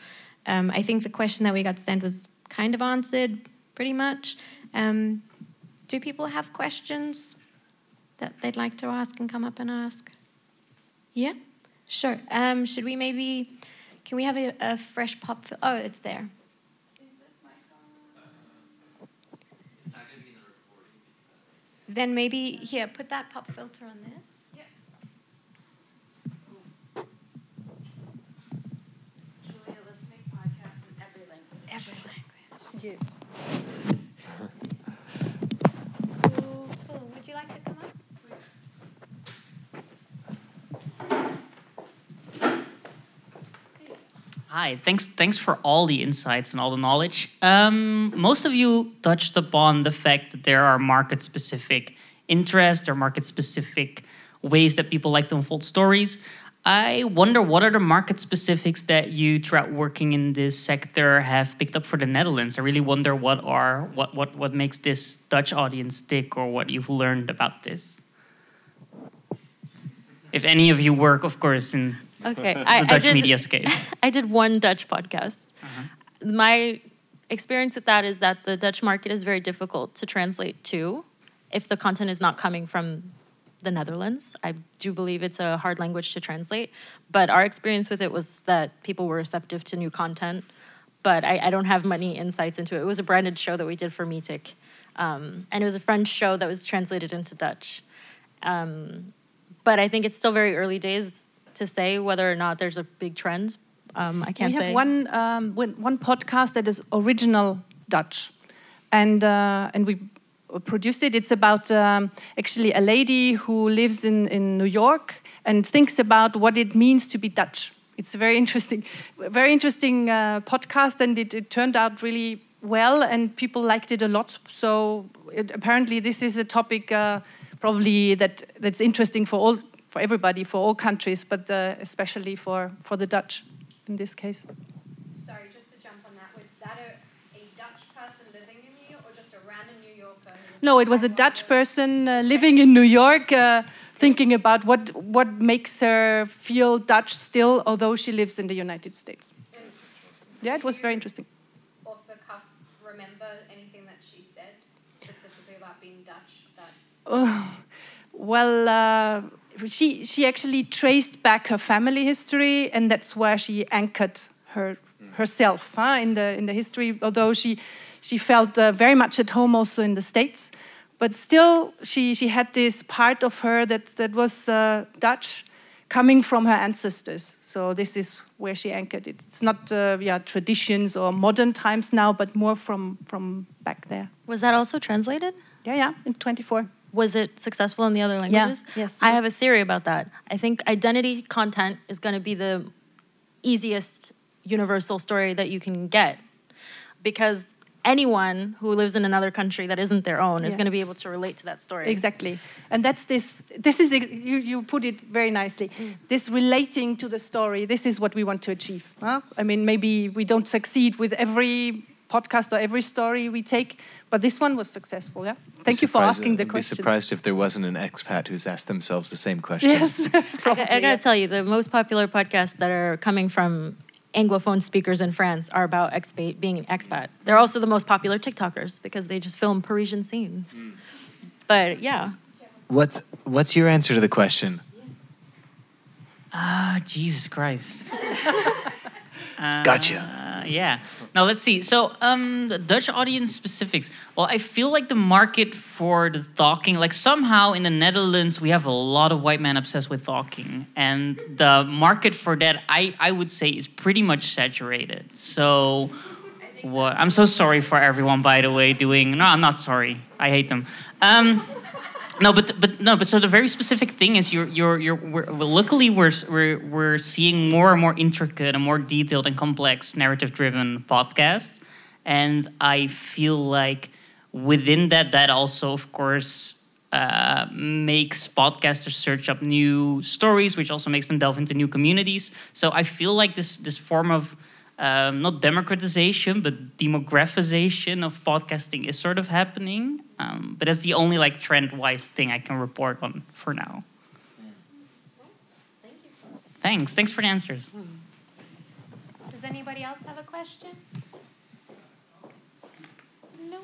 um, I think the question that we got sent was kind of answered pretty much. Um, do people have questions that they'd like to ask and come up and ask? Yeah, sure. Um, should we maybe, can we have a, a fresh pop? Fil- oh, it's there. Then maybe here, put that pop filter on this. Yeah. Julia, let's make podcasts in every language. Every language. Yes. Cool, cool. Would you like to come up? Hi, thanks thanks for all the insights and all the knowledge. Um, most of you touched upon the fact that there are market specific interests or market specific ways that people like to unfold stories. I wonder what are the market specifics that you throughout working in this sector have picked up for the Netherlands. I really wonder what are what what what makes this Dutch audience tick or what you've learned about this. If any of you work, of course, in Okay, the I, I did, media scape. I did one Dutch podcast. My experience with that is that the Dutch market is very difficult to translate to if the content is not coming from the Netherlands. I do believe it's a hard language to translate, but our experience with it was that people were receptive to new content. But I, I don't have many insights into it. It was a branded show that we did for Meetic, um, and it was a French show that was translated into Dutch. Um, but I think it's still very early days to say whether or not there's a big trend. Um, I can't we have say. one um, one podcast that is original Dutch, and uh, and we produced it. It's about um, actually a lady who lives in in New York and thinks about what it means to be Dutch. It's a very interesting, very interesting uh, podcast, and it, it turned out really well, and people liked it a lot. So it, apparently, this is a topic uh, probably that that's interesting for all for everybody, for all countries, but uh, especially for for the Dutch in this case. Sorry, just to jump on that, was that a, a Dutch person living in New York or just a random New Yorker? No, it was a Dutch person uh, living in New York, uh, thinking about what what makes her feel Dutch still, although she lives in the United States. Yeah, it was very interesting. Off the cuff, remember anything that she said specifically about being Dutch? That Oh, well, uh, she she actually traced back her family history, and that's where she anchored her herself huh, in the in the history. Although she she felt uh, very much at home also in the states, but still she she had this part of her that that was uh, Dutch, coming from her ancestors. So this is where she anchored it. It's not uh, yeah traditions or modern times now, but more from from back there. Was that also translated? Yeah, yeah, in 24. Was it successful in the other languages? yes, I have a theory about that. I think identity content is going to be the easiest universal story that you can get because anyone who lives in another country that isn't their own is going to be able to relate to that story. Exactly, and that's this. This is you. You put it very nicely. Mm. This relating to the story. This is what we want to achieve. huh? I mean, maybe we don't succeed with every podcast or every story we take, but this one was successful. Yeah. Thank you for asking the I'd Be surprised if there wasn't an expat who's asked themselves the same question. Yes, I, probably, I gotta yeah. tell you, the most popular podcasts that are coming from Anglophone speakers in France are about expat, being an expat. They're also the most popular TikTokers because they just film Parisian scenes. But yeah, What's what's your answer to the question? Ah, Jesus Christ. Gotcha. Uh, yeah. Now let's see. So, um, the Dutch audience specifics. Well, I feel like the market for the talking, like somehow in the Netherlands, we have a lot of white men obsessed with talking, and the market for that, I I would say, is pretty much saturated. So, what? I'm so sorry for everyone, by the way. Doing no, I'm not sorry. I hate them. Um, no, but but no, but so the very specific thing is you're you're you're we're, well, luckily we're we're we're seeing more and more intricate and more detailed and complex narrative driven podcasts, and I feel like within that that also of course uh, makes podcasters search up new stories, which also makes them delve into new communities. So I feel like this this form of um, not democratization, but demographization of podcasting is sort of happening. Um, but that's the only like trend-wise thing I can report on for now. Thanks. Thanks for the answers. Does anybody else have a question? No.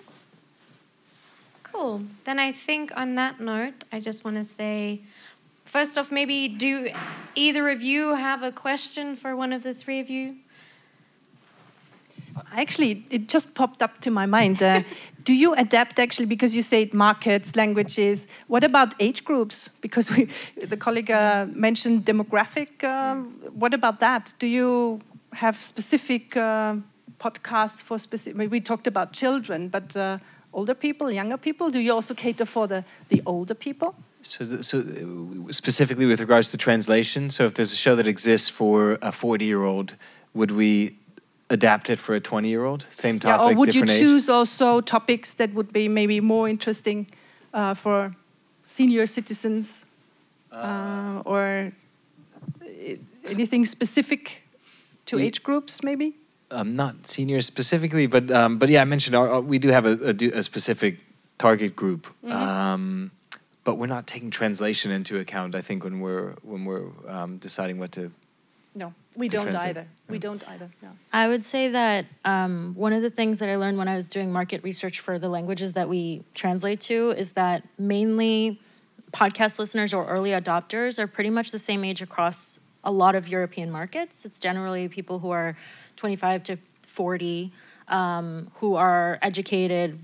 Cool. Then I think on that note, I just want to say first off, maybe do either of you have a question for one of the three of you? Actually, it just popped up to my mind. Uh, do you adapt actually because you said markets, languages? What about age groups? Because we, the colleague uh, mentioned demographic. Um, what about that? Do you have specific uh, podcasts for specific? We talked about children, but uh, older people, younger people. Do you also cater for the the older people? So, the, so uh, specifically with regards to translation, so if there's a show that exists for a 40 year old, would we adapt it for a 20 year old? Same topic, yeah, or would you different age? choose also topics that would be maybe more interesting uh, for senior citizens uh, or i- anything specific to Ye- age groups, maybe? um, not seniors specifically, but um, but yeah, I mentioned our, our- we do have a, a, do- a specific target group, um, but we're not taking translation into account. I think when we're when we're um, deciding what to. No, we don't translate, either. We don't either. No. I would say that um, one of the things that I learned when I was doing market research for the languages that we translate to is that mainly podcast listeners or early adopters are pretty much the same age across a lot of European markets. It's generally people who are 25 to 40 um, who are educated,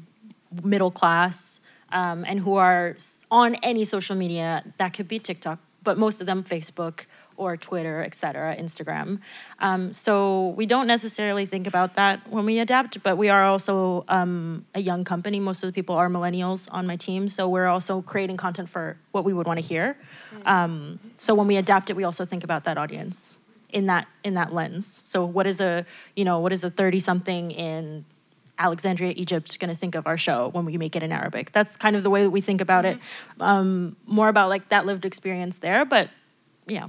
middle class, um, and who are on any social media. That could be TikTok, but most of them Facebook or Twitter, et cetera, Instagram. Um, so we don't necessarily think about that when we adapt, but we are also um, a young company. Most of the people are millennials on my team, so we're also creating content for what we would want to hear. Um, so when we adapt it, we also think about that audience in that in that lens. So what is a you know what is a thirty something in Alexandria, Egypt, going to think of our show when we make it in Arabic? That's kind of the way that we think about it. Um, more about like that lived experience there, but yeah.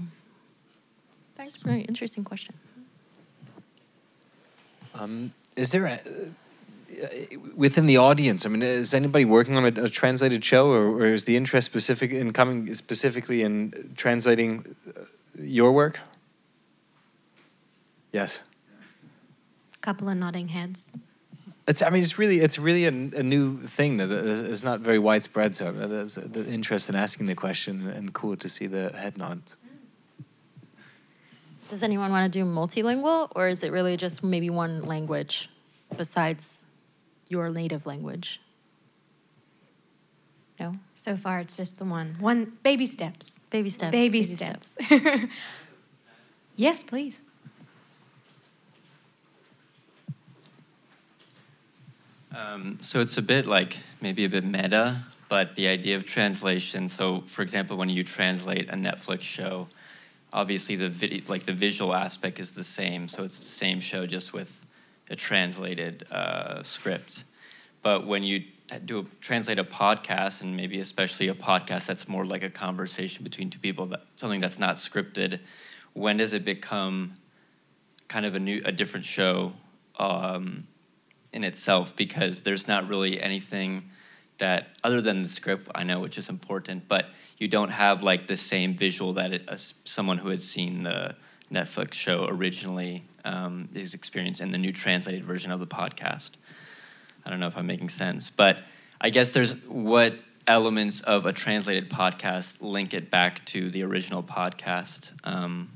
Thanks. Very interesting question. Um, is there a, uh, within the audience? I mean, is anybody working on a, a translated show, or, or is the interest specific in coming specifically in translating uh, your work? Yes. couple of nodding heads. It's. I mean, it's really. It's really a, a new thing that is is not very widespread. So uh, there's the interest in asking the question, and cool to see the head nods. Does anyone want to do multilingual, or is it really just maybe one language besides your native language? No? So far, it's just the one. One baby steps. Baby steps. Baby, steps. yes, please. Um, so it's a bit like maybe a bit meta, but the idea of translation. So, for example, when you translate a Netflix show, obviously the like the visual aspect is the same. So it's the same show just with a translated uh, script. But when you do a, translate a podcast, and maybe especially a podcast that's more like a conversation between two people, that something that's not scripted, when does it become kind of a new, a different show? Um, in itself because there's not really anything that other than the script I know which is important but you don't have like the same visual that it, uh, someone who had seen the Netflix show originally um, is experienced in the new translated version of the podcast I don't know if I'm making sense but I guess there's what elements of a translated podcast link it back to the original podcast um,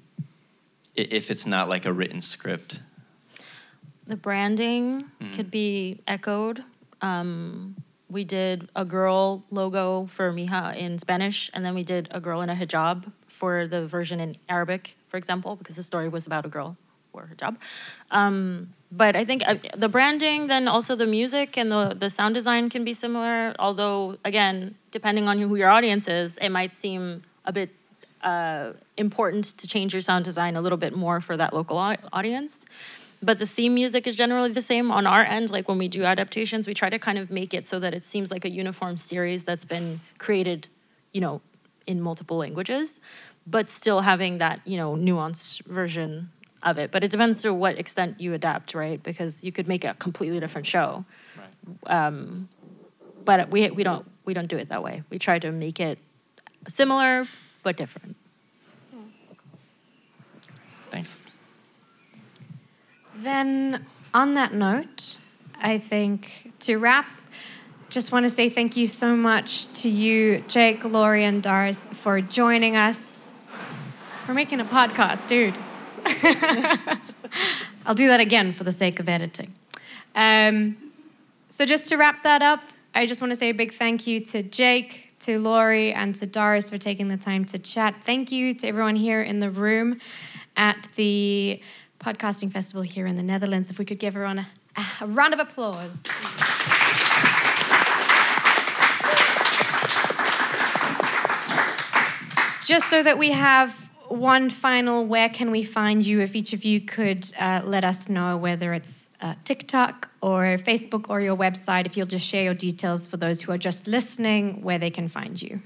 if it's not like a written script The branding Mhm. could be echoed. Um, we did a girl logo for Mija in Spanish, and then we did a girl in a hijab for the version in Arabic, for example, because the story was about a girl or hijab. Um, but I think uh, the branding, then also the music and the, the sound design can be similar. Although, again, depending on who your audience is, it might seem a bit uh, important to change your sound design a little bit more for that local au- audience. But the theme music is generally the same on our end. Like when we do adaptations, we try to kind of make it so that it seems like a uniform series that's been created, you know, in multiple languages, but still having that, you know, nuanced version of it. But it depends to what extent you adapt, right? Because you could make a completely different show. right. Um, but we, we don't we don't do it that way. We try to make it similar but different. thanks Then, on that note, I think to wrap, just want to say thank you so much to you, Jake, Lory, and Doris, for joining us. We're making a podcast, dude. I'll do that again for the sake of editing. Um, so, just to wrap that up, I just want to say a big thank you to Jake, to Lory, and to Doris for taking the time to chat. Thank you to everyone here in the room at the podcasting festival here in the Netherlands. If we could give everyone a, a round of applause. Just so that we have one final where can we find you if each of you could uh, let us know whether it's uh, tiktok or facebook or your website if you'll just share your details for those who are just listening where they can find you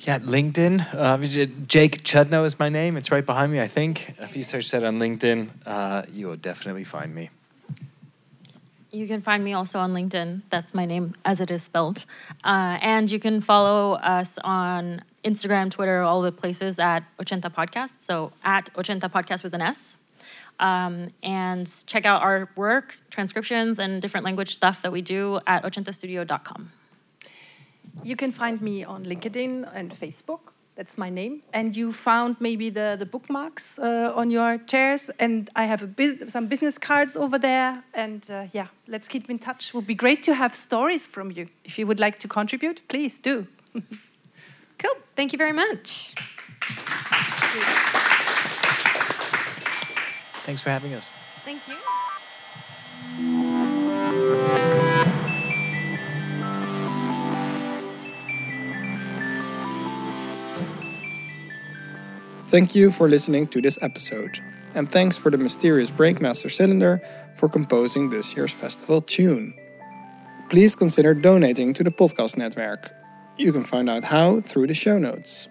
Yeah, LinkedIn. Uh, Jake Chudnow is my name. It's right behind me, I think. If you search that on LinkedIn, uh, you will definitely find me. You can find me also on LinkedIn. That's my name as it is spelled. Uh, and you can follow us on Instagram, Twitter, all the places at Ochenta Podcast. So at Ochenta Podcast with an S. Um, and check out our work, transcriptions, and different language stuff that we do at ochentastudio.com. You can find me on LinkedIn and Facebook. That's my name. And you found maybe the, the bookmarks uh, on your chairs. And I have a bus- some business cards over there. And uh, yeah, let's keep in touch. It would be great to have stories from you. If you would like to contribute, please do. cool thank you very much Thanks for having us. thank you Thank you for listening to this episode, and thanks for the mysterious Breakmaster Cylinder for composing this year's festival tune. Please consider donating to the podcast network. You can find out how through the show notes.